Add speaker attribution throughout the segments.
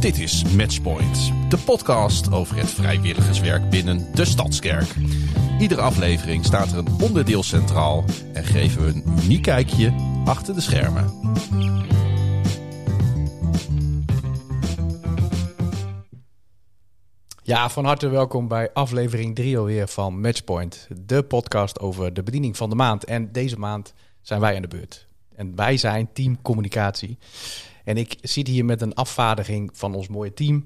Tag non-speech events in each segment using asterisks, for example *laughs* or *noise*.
Speaker 1: Dit is Matchpoint, de podcast over het vrijwilligerswerk binnen de Stadskerk. Iedere aflevering staat er een onderdeel centraal en geven we een uniek kijkje achter de schermen.
Speaker 2: Ja, van harte welkom bij aflevering 3 alweer van Matchpoint, de podcast over de bediening van de maand. En deze maand zijn wij aan de beurt. En wij zijn team communicatie. En ik zit hier met een afvaardiging van ons mooie team.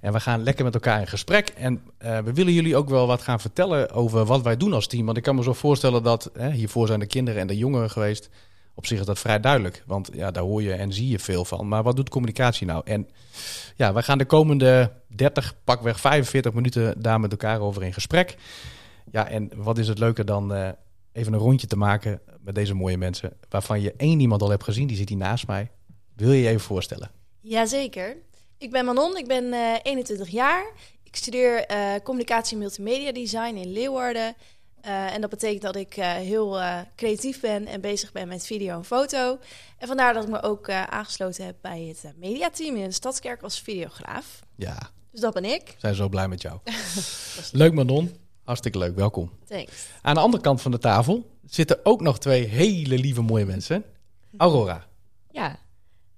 Speaker 2: En we gaan lekker met elkaar in gesprek. En uh, we willen jullie ook wel wat gaan vertellen over wat wij doen als team. Want ik kan me zo voorstellen dat hè, hiervoor zijn de kinderen en de jongeren geweest. Op zich is dat vrij duidelijk, want ja, daar hoor je en zie je veel van. Maar wat doet communicatie nou? En ja, wij gaan de komende 30, pakweg 45 minuten daar met elkaar over in gesprek. Ja, en wat is het leuker dan uh, even een rondje te maken met deze mooie mensen, waarvan je één iemand al hebt gezien, die zit hier naast mij. Wil je je even voorstellen?
Speaker 3: Jazeker. Ik ben Manon, ik ben uh, 21 jaar. Ik studeer uh, communicatie en multimedia design in Leeuwarden. Uh, en dat betekent dat ik uh, heel uh, creatief ben en bezig ben met video en foto. En vandaar dat ik me ook aangesloten heb bij het mediateam in de Stadskerk als videograaf.
Speaker 2: Ja.
Speaker 3: Dus dat ben ik.
Speaker 2: We zijn zo blij met jou. *laughs* leuk Manon. Hartstikke leuk. Welkom.
Speaker 3: Thanks.
Speaker 2: Aan de andere kant van de tafel zitten ook nog twee hele lieve mooie mensen. Aurora.
Speaker 4: Ja,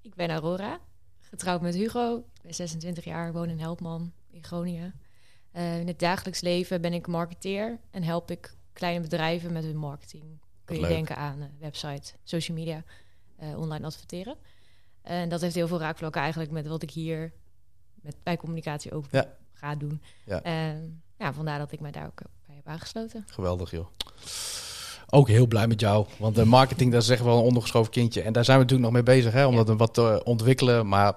Speaker 4: ik ben Aurora. Getrouwd met Hugo. Ik ben 26 jaar, woon in Helpman in Groningen. Uh, in het dagelijks leven ben ik marketeer en help ik kleine bedrijven met hun marketing. Kun je
Speaker 2: leuk.
Speaker 4: denken aan uh, website, social media, uh, online adverteren. En dat heeft heel veel raakvlakken eigenlijk met wat ik hier met, bij communicatie ook
Speaker 2: Ja.
Speaker 4: ga doen.
Speaker 2: Ja.
Speaker 4: Ja, vandaar dat ik mij daar ook bij heb aangesloten.
Speaker 2: Geweldig joh. Ook heel blij met jou, want de marketing dat is echt wel een ondergeschoven kindje. En daar zijn we natuurlijk nog mee bezig hè, om dat wat te ontwikkelen. Maar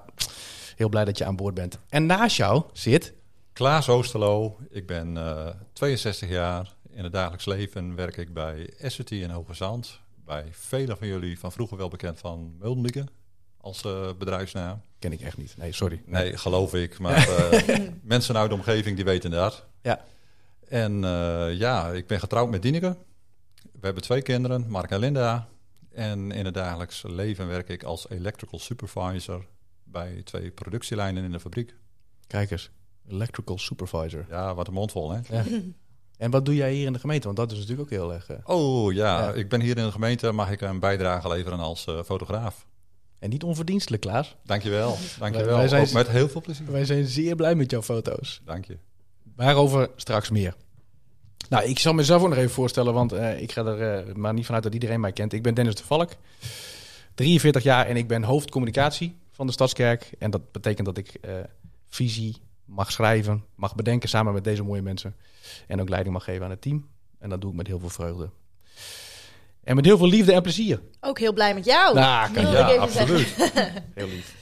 Speaker 2: heel blij dat je aan boord bent. En naast jou zit
Speaker 5: Klaas Oosterlo, ik ben eh 62 jaar. In het dagelijks leven werk ik bij Essity in Hoge Zand. Bij velen van jullie van vroeger wel bekend van Muldenlieke als eh, bedrijfsnaam.
Speaker 2: Ken ik echt niet. Nee, sorry.
Speaker 5: Nee, geloof ik. Maar eh, *laughs* mensen uit de omgeving die weten dat.
Speaker 2: Ja.
Speaker 5: En eh, ja, ik ben getrouwd met Dineke. We hebben twee kinderen, Mark en Linda. En in het dagelijks leven werk ik als electrical supervisor bij twee productielijnen in de fabriek.
Speaker 2: Kijk eens. Electrical supervisor.
Speaker 5: Ja, wat een mond vol, hè?
Speaker 2: Ja. En wat doe jij hier in de gemeente? Want dat is natuurlijk ook heel erg. eh,
Speaker 5: Oh ja,
Speaker 2: Ja.
Speaker 5: ik ben hier in de gemeente. Mag ik een bijdrage leveren als eh, fotograaf?
Speaker 2: En niet onverdienstelijk, Klaas.
Speaker 5: Dankjewel, dankjewel.
Speaker 2: wij zijn-
Speaker 5: Ook met heel veel plezier.
Speaker 2: Wij zijn zeer blij met jouw foto's.
Speaker 5: Dank je.
Speaker 2: Waarover straks meer. Nou, ik zal mezelf ook nog even voorstellen, want eh, ik ga er eh, maar niet vanuit dat iedereen mij kent. Ik ben Dennis de Valk, 43 jaar en ik ben hoofdcommunicatie van de Stadskerk. En dat betekent dat ik eh, visie mag schrijven, mag bedenken samen met deze mooie mensen. En ook leiding mag geven aan het team. En dat doe ik met heel veel vreugde. En met heel veel liefde en plezier.
Speaker 3: Ook heel blij met jou.
Speaker 2: Nou, kan
Speaker 5: Ja, absoluut. *laughs*
Speaker 2: Heel lief.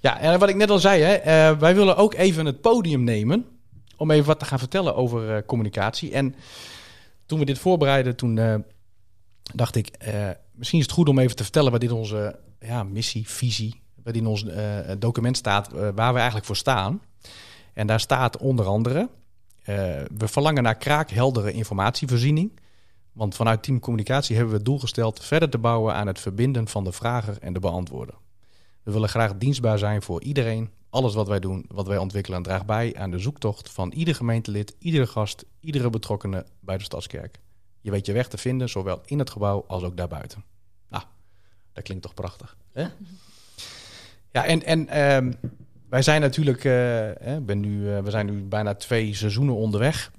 Speaker 2: Ja, en wat ik net al zei, hè, wij willen ook even het podium nemen om even wat te gaan vertellen over eh, communicatie. En toen we dit voorbereiden, toen eh, dacht ik, eh, misschien is het goed om even te vertellen wat dit onze ja, missie, visie, wat in ons document staat, waar we eigenlijk voor staan. En daar staat onder andere, we verlangen naar kraakheldere informatievoorziening. Want vanuit Team Communicatie hebben we het doel gesteld verder te bouwen aan het verbinden van de vrager en de beantwoorder. We willen graag dienstbaar zijn voor iedereen. Alles wat wij doen, wat wij ontwikkelen, draagt bij aan de zoektocht van ieder gemeentelid, iedere gast, iedere betrokkenen bij de Stadskerk. Je weet je weg te vinden, zowel in het gebouw als ook daarbuiten. Nou, dat klinkt toch prachtig. Hè? Ja, en, en ehm, wij zijn natuurlijk, eh, ben nu, eh, we zijn nu bijna twee seizoenen onderweg.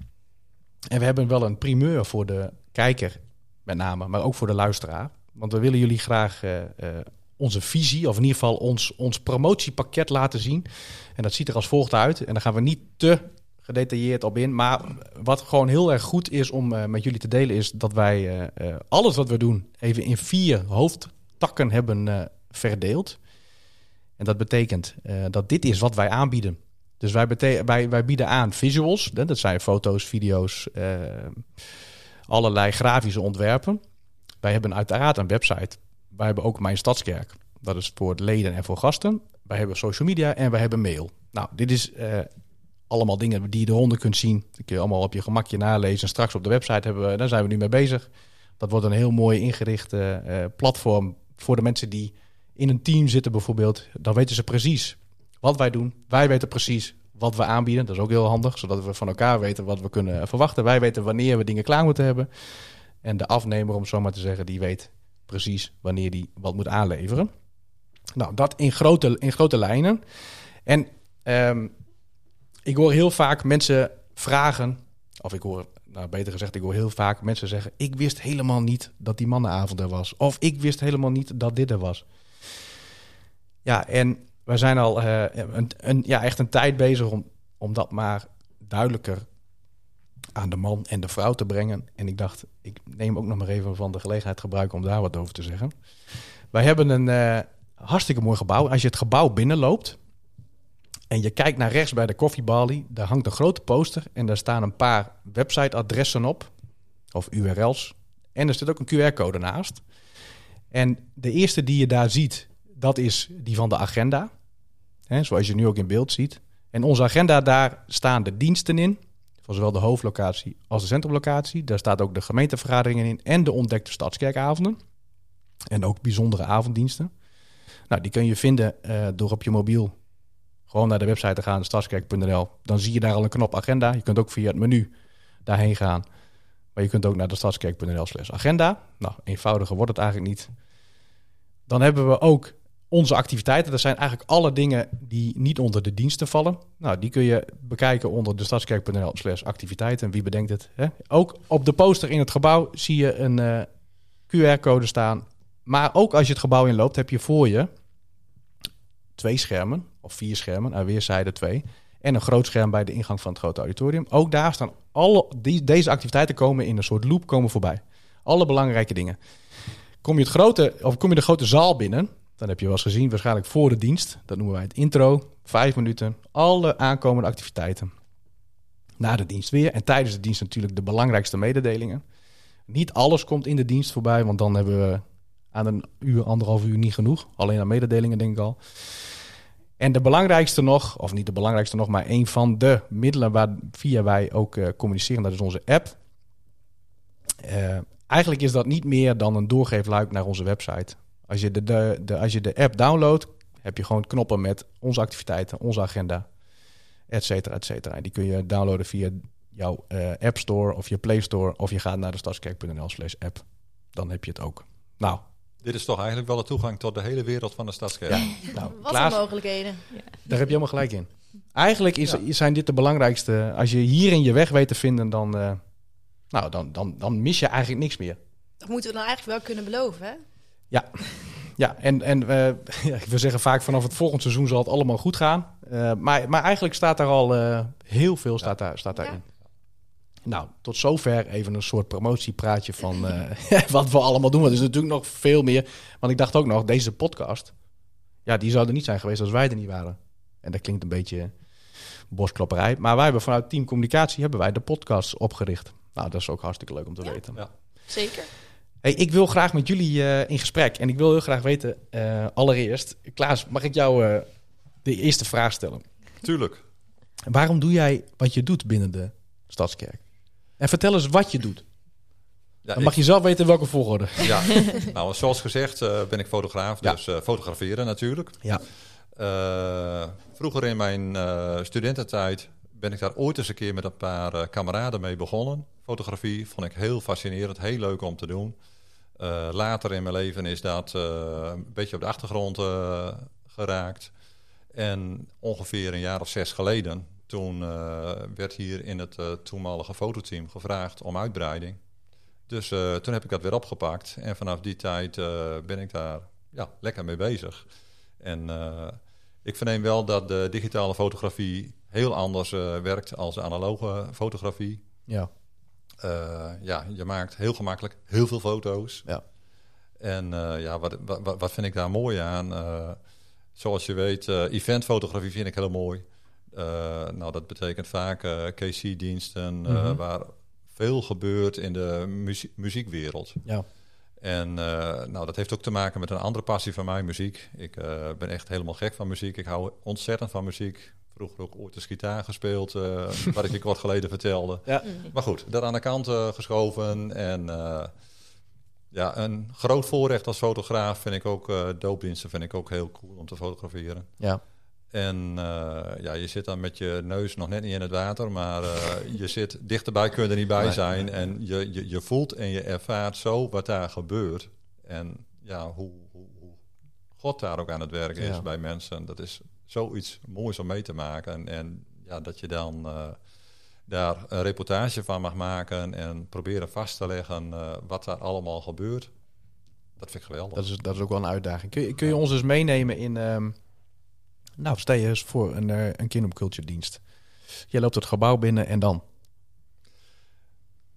Speaker 2: En we hebben wel een primeur voor de kijker, met name, maar ook voor de luisteraar. Want we willen jullie graag eh, onze visie, of in ieder geval ons, ons promotiepakket laten zien. En dat ziet er als volgt uit. En daar gaan we niet te gedetailleerd op in. Maar wat gewoon heel erg goed is om eh, met jullie te delen, is dat wij eh, eh, alles wat we doen even in vier hoofdtakken hebben verdeeld. En dat betekent dat dit is wat wij aanbieden. Dus wij, wij, wij bieden aan visuals, hè, dat zijn foto's, video's, allerlei grafische ontwerpen. Wij hebben uiteraard een website. Wij hebben ook Mijn Stadskerk. Dat is voor leden en voor gasten. Wij hebben social media en wij hebben mail. Nou, dit is eh, allemaal dingen die je eronder kunt zien. Die kun je allemaal op je gemakje nalezen. Straks op de website hebben we, daar zijn we nu mee bezig. Dat wordt een heel mooi ingerichte eh, platform voor de mensen die in een team zitten bijvoorbeeld. Dan weten ze precies wat wij doen. Wij weten precies wat we aanbieden. Dat is ook heel handig, zodat we van elkaar weten wat we kunnen verwachten. Wij weten wanneer we dingen klaar moeten hebben. En de afnemer, om zo maar te zeggen, die weet precies wanneer die wat moet aanleveren. Nou, dat in grote, in grote lijnen. En ehm, ik hoor heel vaak mensen vragen, of ik hoor, nou beter gezegd, ik hoor heel vaak mensen zeggen: Ik wist helemaal niet dat die mannenavond er was. Of ik wist helemaal niet dat dit er was. Ja, en we zijn al uh, een, een, ja, echt een tijd bezig om, om dat maar duidelijker aan de man en de vrouw te brengen. En ik dacht, ik neem ook nog maar even van de gelegenheid gebruiken om daar wat over te zeggen. Wij hebben een uh, hartstikke mooi gebouw. Als je het gebouw binnenloopt en je kijkt naar rechts bij de koffiebalie, daar hangt een grote poster en daar staan een paar websiteadressen op, of URL's. En er zit ook een QR-code naast. En de eerste die je daar ziet, dat is die van de agenda. Zoals je nu ook in beeld ziet. En onze agenda, daar staan de diensten in. Van zowel de hoofdlocatie als de centrumlocatie. Daar staat ook de gemeentevergaderingen in en de ontdekte stadskerkavonden. En ook bijzondere avonddiensten. Nou, die kun je vinden uh, door op je mobiel gewoon naar de website te gaan, stadskerk.nl. Dan zie je daar al een knop agenda. Je kunt ook via het menu daarheen gaan. Maar je kunt ook naar de stadskerk.nl slash agenda. Nou, eenvoudiger wordt het eigenlijk niet. Dan hebben we ook onze activiteiten. Dat zijn eigenlijk alle dingen die niet onder de diensten vallen. Nou, die kun je bekijken onder de stadskerk.nl slash activiteiten. Wie bedenkt het? Hè? Ook op de poster in het gebouw zie je een uh, QR-code staan. Maar ook als je het gebouw inloopt, heb je voor je twee schermen, of vier schermen, aan weerszijden twee. En een groot scherm bij de ingang van het grote auditorium. Ook daar staan alle deze activiteiten komen in een soort loop komen voorbij. Alle belangrijke dingen. Kom je, het grote, of kom je de grote zaal binnen, dan heb je wel eens gezien, waarschijnlijk voor de dienst. Dat noemen wij het intro. Vijf minuten. Alle aankomende activiteiten. Na de dienst weer. En tijdens de dienst natuurlijk de belangrijkste mededelingen. Niet alles komt in de dienst voorbij, want dan hebben we aan een uur, anderhalf uur niet genoeg. Alleen aan mededelingen denk ik al. En de belangrijkste nog, of niet de belangrijkste nog, maar een van de middelen waar via wij ook uh, communiceren, dat is onze app. Uh, eigenlijk is dat niet meer dan een doorgeefluik naar onze website. Als je de, de, de, als je de app downloadt, heb je gewoon knoppen met onze activiteiten, onze agenda, et cetera, et cetera. En die kun je downloaden via jouw uh, App Store of je Play Store, of je gaat naar de stadskerk.nl slash app. Dan heb je het ook. Nou,
Speaker 5: dit is toch eigenlijk wel de toegang tot de hele wereld van de stadskerk. Ja. *laughs*
Speaker 3: Nou, Wat Klaas, mogelijkheden.
Speaker 2: Ja. Daar heb je helemaal gelijk in. Eigenlijk is, zijn dit de belangrijkste. Als je hierin je weg weet te vinden, dan, uh, nou, dan, dan, dan mis je eigenlijk niks meer.
Speaker 3: Dat moeten we dan eigenlijk wel kunnen beloven, hè?
Speaker 2: Ja, ja en, en *laughs* uh, we zeggen vaak vanaf het volgende seizoen zal het allemaal goed gaan. Uh, maar, maar eigenlijk staat daar al heel veel staat daar, staat daarin. Nou, tot zover even een soort promotiepraatje van uh, *laughs* wat we allemaal doen. Want er is natuurlijk nog veel meer. Want ik dacht ook nog, deze podcast, ja, die zou er niet zijn geweest als wij er niet waren. En dat klinkt een beetje borstklopperij. Maar wij hebben vanuit Team Communicatie hebben wij de podcast opgericht. Nou, dat is ook hartstikke leuk om te
Speaker 3: ja,
Speaker 2: weten.
Speaker 3: Ja. Zeker.
Speaker 2: Hey, ik wil graag met jullie uh, in gesprek. En ik wil heel graag weten, uh, allereerst, Klaas, mag ik jou de eerste vraag stellen?
Speaker 5: Tuurlijk.
Speaker 2: Waarom doe jij wat je doet binnen de Stadskerk? En vertel eens wat je doet. Ja, Dan mag je zelf weten in welke volgorde.
Speaker 5: Ja, *laughs* nou, zoals gezegd ben ik fotograaf, dus ja. fotograferen natuurlijk.
Speaker 2: Ja.
Speaker 5: Vroeger in mijn studententijd ben ik daar ooit eens een keer met een paar kameraden mee begonnen. Fotografie vond ik heel fascinerend, heel leuk om te doen. later in mijn leven is dat een beetje op de achtergrond geraakt. En ongeveer een jaar of zes geleden toen werd hier in het toenmalige fototeam gevraagd om uitbreiding. Dus toen heb ik dat weer opgepakt. En vanaf die tijd ben ik daar ja, lekker mee bezig. En ik verneem wel dat de digitale fotografie heel anders werkt als de analoge fotografie.
Speaker 2: Ja.
Speaker 5: Ja, je maakt heel gemakkelijk heel veel foto's.
Speaker 2: Ja.
Speaker 5: En ja, wat, wat, wat vind ik daar mooi aan? zoals je weet, eventfotografie vind ik heel mooi. Nou, dat betekent vaak KC-diensten mm -hmm. waar veel gebeurt in de muzie muziekwereld.
Speaker 2: Ja.
Speaker 5: En nou, dat heeft ook te maken met een andere passie van mij, muziek. Ik ben echt helemaal gek van muziek. Ik hou ontzettend van muziek. Vroeger ook ooit eens gitaar gespeeld, *laughs* wat ik je kort geleden vertelde.
Speaker 2: Ja.
Speaker 5: Maar goed, dat aan de kant geschoven. En ja, een groot voorrecht als fotograaf vind ik ook, doopdiensten vind ik ook heel cool om te fotograferen.
Speaker 2: Ja.
Speaker 5: En eh, ja, je zit dan met je neus nog net niet in het water, maar eh, je zit *laughs* dichterbij, kun je er niet bij zijn.
Speaker 2: nee.
Speaker 5: En je, je, je voelt en je ervaart zo wat daar gebeurt. En ja, hoe, hoe, hoe God daar ook aan het werk is
Speaker 2: Ja.
Speaker 5: bij mensen. Dat is zoiets moois om mee te maken. En, en ja, dat je dan eh, daar een reportage van mag maken en proberen vast te leggen wat daar allemaal gebeurt. Dat vind ik geweldig.
Speaker 2: Dat is, dat is ook wel een uitdaging. Kun je, kun je ons eens meenemen in... ehm, nou, stel je eens voor een, eh, een dienst. Je loopt het gebouw binnen en dan?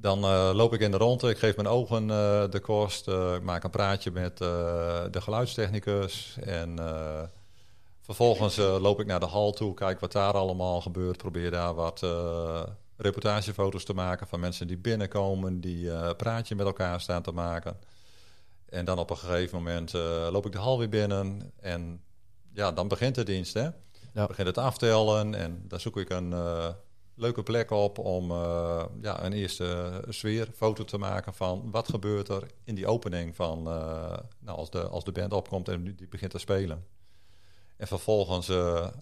Speaker 5: Dan eh, loop ik in de ronde, ik geef mijn ogen eh, de kost, eh, ik maak een praatje met de geluidstechnicus en vervolgens loop ik naar de hal toe, kijk wat daar allemaal gebeurt, probeer daar wat reportagefoto's te maken van mensen die binnenkomen, die een praatje met elkaar staan te maken. En dan op een gegeven moment loop ik de hal weer binnen en ja, dan begint de dienst hè.
Speaker 2: Ja.
Speaker 5: Begint het aftellen en dan zoek ik een eh, leuke plek op om eh, ja, een eerste sfeerfoto te maken van wat gebeurt er in die opening van eh, nou, als, de, als de band opkomt en die begint te spelen. En vervolgens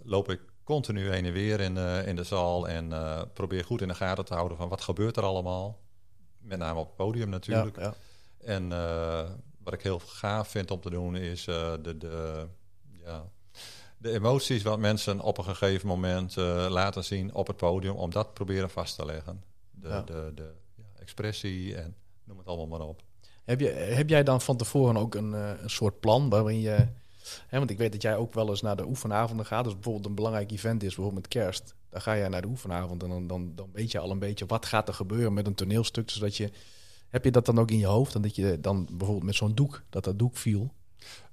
Speaker 5: loop ik continu heen en weer in, in de zaal en probeer goed in de gaten te houden van wat gebeurt er allemaal. Met name op het podium natuurlijk.
Speaker 2: Ja, ja.
Speaker 5: En wat ik heel gaaf vind om te doen is de, de, ja, de emoties wat mensen op een gegeven moment eh, laten zien op het podium, om dat proberen vast te leggen. De,
Speaker 2: Ja.
Speaker 5: de, de ja, expressie en noem het allemaal maar op.
Speaker 2: Heb, je, heb jij dan van tevoren ook een, eh, een soort plan waarin je... Hè, want ik weet dat jij ook wel eens naar de oefenavonden gaat. Dus bijvoorbeeld een belangrijk event is, bijvoorbeeld met kerst. Dan ga jij naar de oefenavond en dan, dan, dan weet je al een beetje wat gaat er gebeuren met een toneelstuk. Zodat je, heb je dat dan ook in je hoofd? En dat je dan bijvoorbeeld met zo'n doek, dat dat doek viel.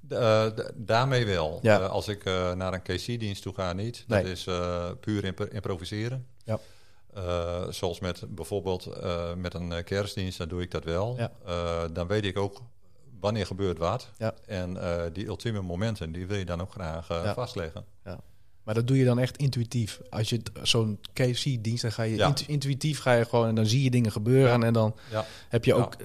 Speaker 5: Eh, daarmee wel.
Speaker 2: Ja.
Speaker 5: Eh, als ik eh, naar een KC-dienst toe ga, niet.
Speaker 2: Nee.
Speaker 5: Dat is puur imp- improviseren.
Speaker 2: Ja.
Speaker 5: Zoals met bijvoorbeeld met een kerstdienst, dan doe ik dat wel.
Speaker 2: Ja.
Speaker 5: Dan weet ik ook wanneer gebeurt wat. En die ultieme momenten, die wil je dan ook graag
Speaker 2: Ja.
Speaker 5: vastleggen.
Speaker 2: Maar dat doe je dan echt intuïtief. Als je zo'n KFC-dienst, dan ga je intu- intuïtief ga je gewoon en dan zie je dingen gebeuren. En dan heb je ook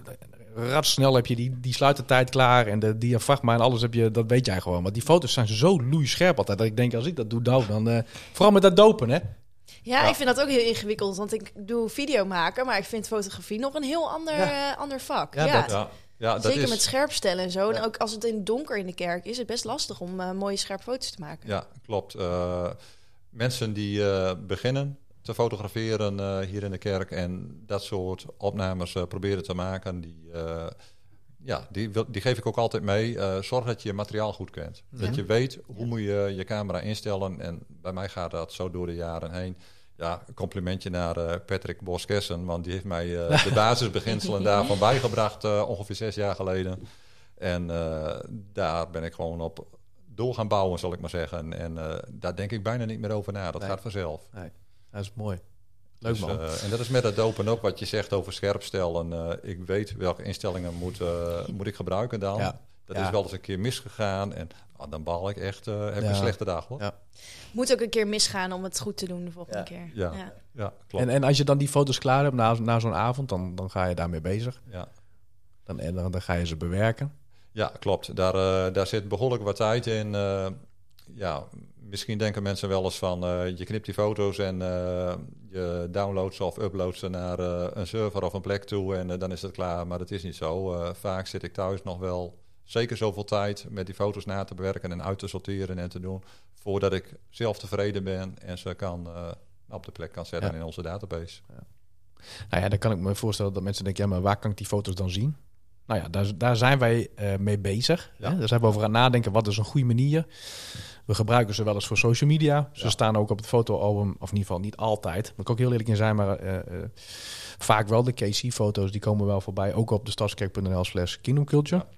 Speaker 2: radsnel heb je die, die sluitertijd klaar en de diafragma en alles heb je, dat weet jij gewoon. Want die foto's zijn zo loeischerp altijd. Dat ik denk, als ik dat doe, nou, dan... eh, vooral met dat dopen, hè?
Speaker 3: Ja,
Speaker 5: Ja.
Speaker 3: ik vind dat ook heel ingewikkeld, want ik doe video maken, maar ik vind fotografie nog een heel ander,
Speaker 2: Ja.
Speaker 3: eh, ander vak.
Speaker 2: Ja,
Speaker 3: Ja,
Speaker 2: dat-
Speaker 5: Ja, ja dat
Speaker 3: Zeker
Speaker 5: is,
Speaker 3: met scherpstellen en zo.
Speaker 2: Ja.
Speaker 3: En ook als het in het donker in de kerk is, is het best lastig om eh, mooie scherpe foto's te maken.
Speaker 5: Ja, klopt. Eh, mensen die eh, beginnen te fotograferen eh, hier in de kerk en dat soort opnames eh, proberen te maken, die, eh, ja, die, wil, die geef ik ook altijd mee. Zorg dat je je materiaal goed kent. Dat je weet hoe moet je je camera instellen. En bij mij gaat dat zo door de jaren heen. Ja, complimentje naar eh, Patrick Boskessen, want die heeft mij *laughs* de basisbeginselen daarvan bijgebracht ongeveer zes jaar geleden. En daar ben ik gewoon op door gaan bouwen, zal ik maar zeggen. En daar denk ik bijna niet meer over na. Dat
Speaker 2: Nee.
Speaker 5: gaat vanzelf.
Speaker 2: Dat is mooi. Leuk
Speaker 5: Dus,
Speaker 2: man.
Speaker 5: eh, en dat is met het dopen ook wat je zegt over scherpstellen. Eh, ik weet welke instellingen moet, eh, moet ik gebruiken dan.
Speaker 2: Ja.
Speaker 5: Dat
Speaker 2: Ja.
Speaker 5: is wel eens een keer misgegaan. En ah, dan baal ik echt, eh, heb ik
Speaker 2: Ja.
Speaker 5: een slechte dag hoor.
Speaker 2: Ja.
Speaker 3: Moet ook een keer misgaan om het goed te doen de volgende
Speaker 2: Ja.
Speaker 3: keer.
Speaker 5: Ja.
Speaker 3: Ja.
Speaker 5: Ja, klopt.
Speaker 2: en, en als je dan die foto's klaar hebt na, na zo'n avond, dan, dan ga je daarmee bezig.
Speaker 5: ja.
Speaker 2: Dan, en dan, dan ga je ze bewerken.
Speaker 5: Ja, klopt. Daar, eh, daar zit behoorlijk wat tijd in. Eh, ja, misschien denken mensen wel eens van... eh, je knipt die foto's en eh, je downloadt ze of uploadt ze naar eh, een server of een plek toe... en dan is het klaar. Maar dat is niet zo. Vaak zit ik thuis nog wel zeker zoveel tijd... met die foto's na te bewerken en uit te sorteren en te doen... voordat ik zelf tevreden ben en ze kan, op de plek kan zetten
Speaker 2: Ja.
Speaker 5: in onze database.
Speaker 2: Nou ja, dan kan ik me voorstellen dat mensen denken, ja, maar waar kan ik die foto's dan zien? Nou ja, daar, daar zijn wij mee bezig.
Speaker 5: Ja.
Speaker 2: Hè? Daar zijn we over aan nadenken, wat is een goede manier? We gebruiken ze wel eens voor social media. Ze
Speaker 5: Ja.
Speaker 2: staan ook op het fotoalbum, of in ieder geval niet altijd. Moet ik ook heel eerlijk in zijn, maar eh, eh, vaak wel. De KC-foto's, die komen wel voorbij. Ook op de stadskerk.nl slash Kingdom Culture.
Speaker 5: Ja.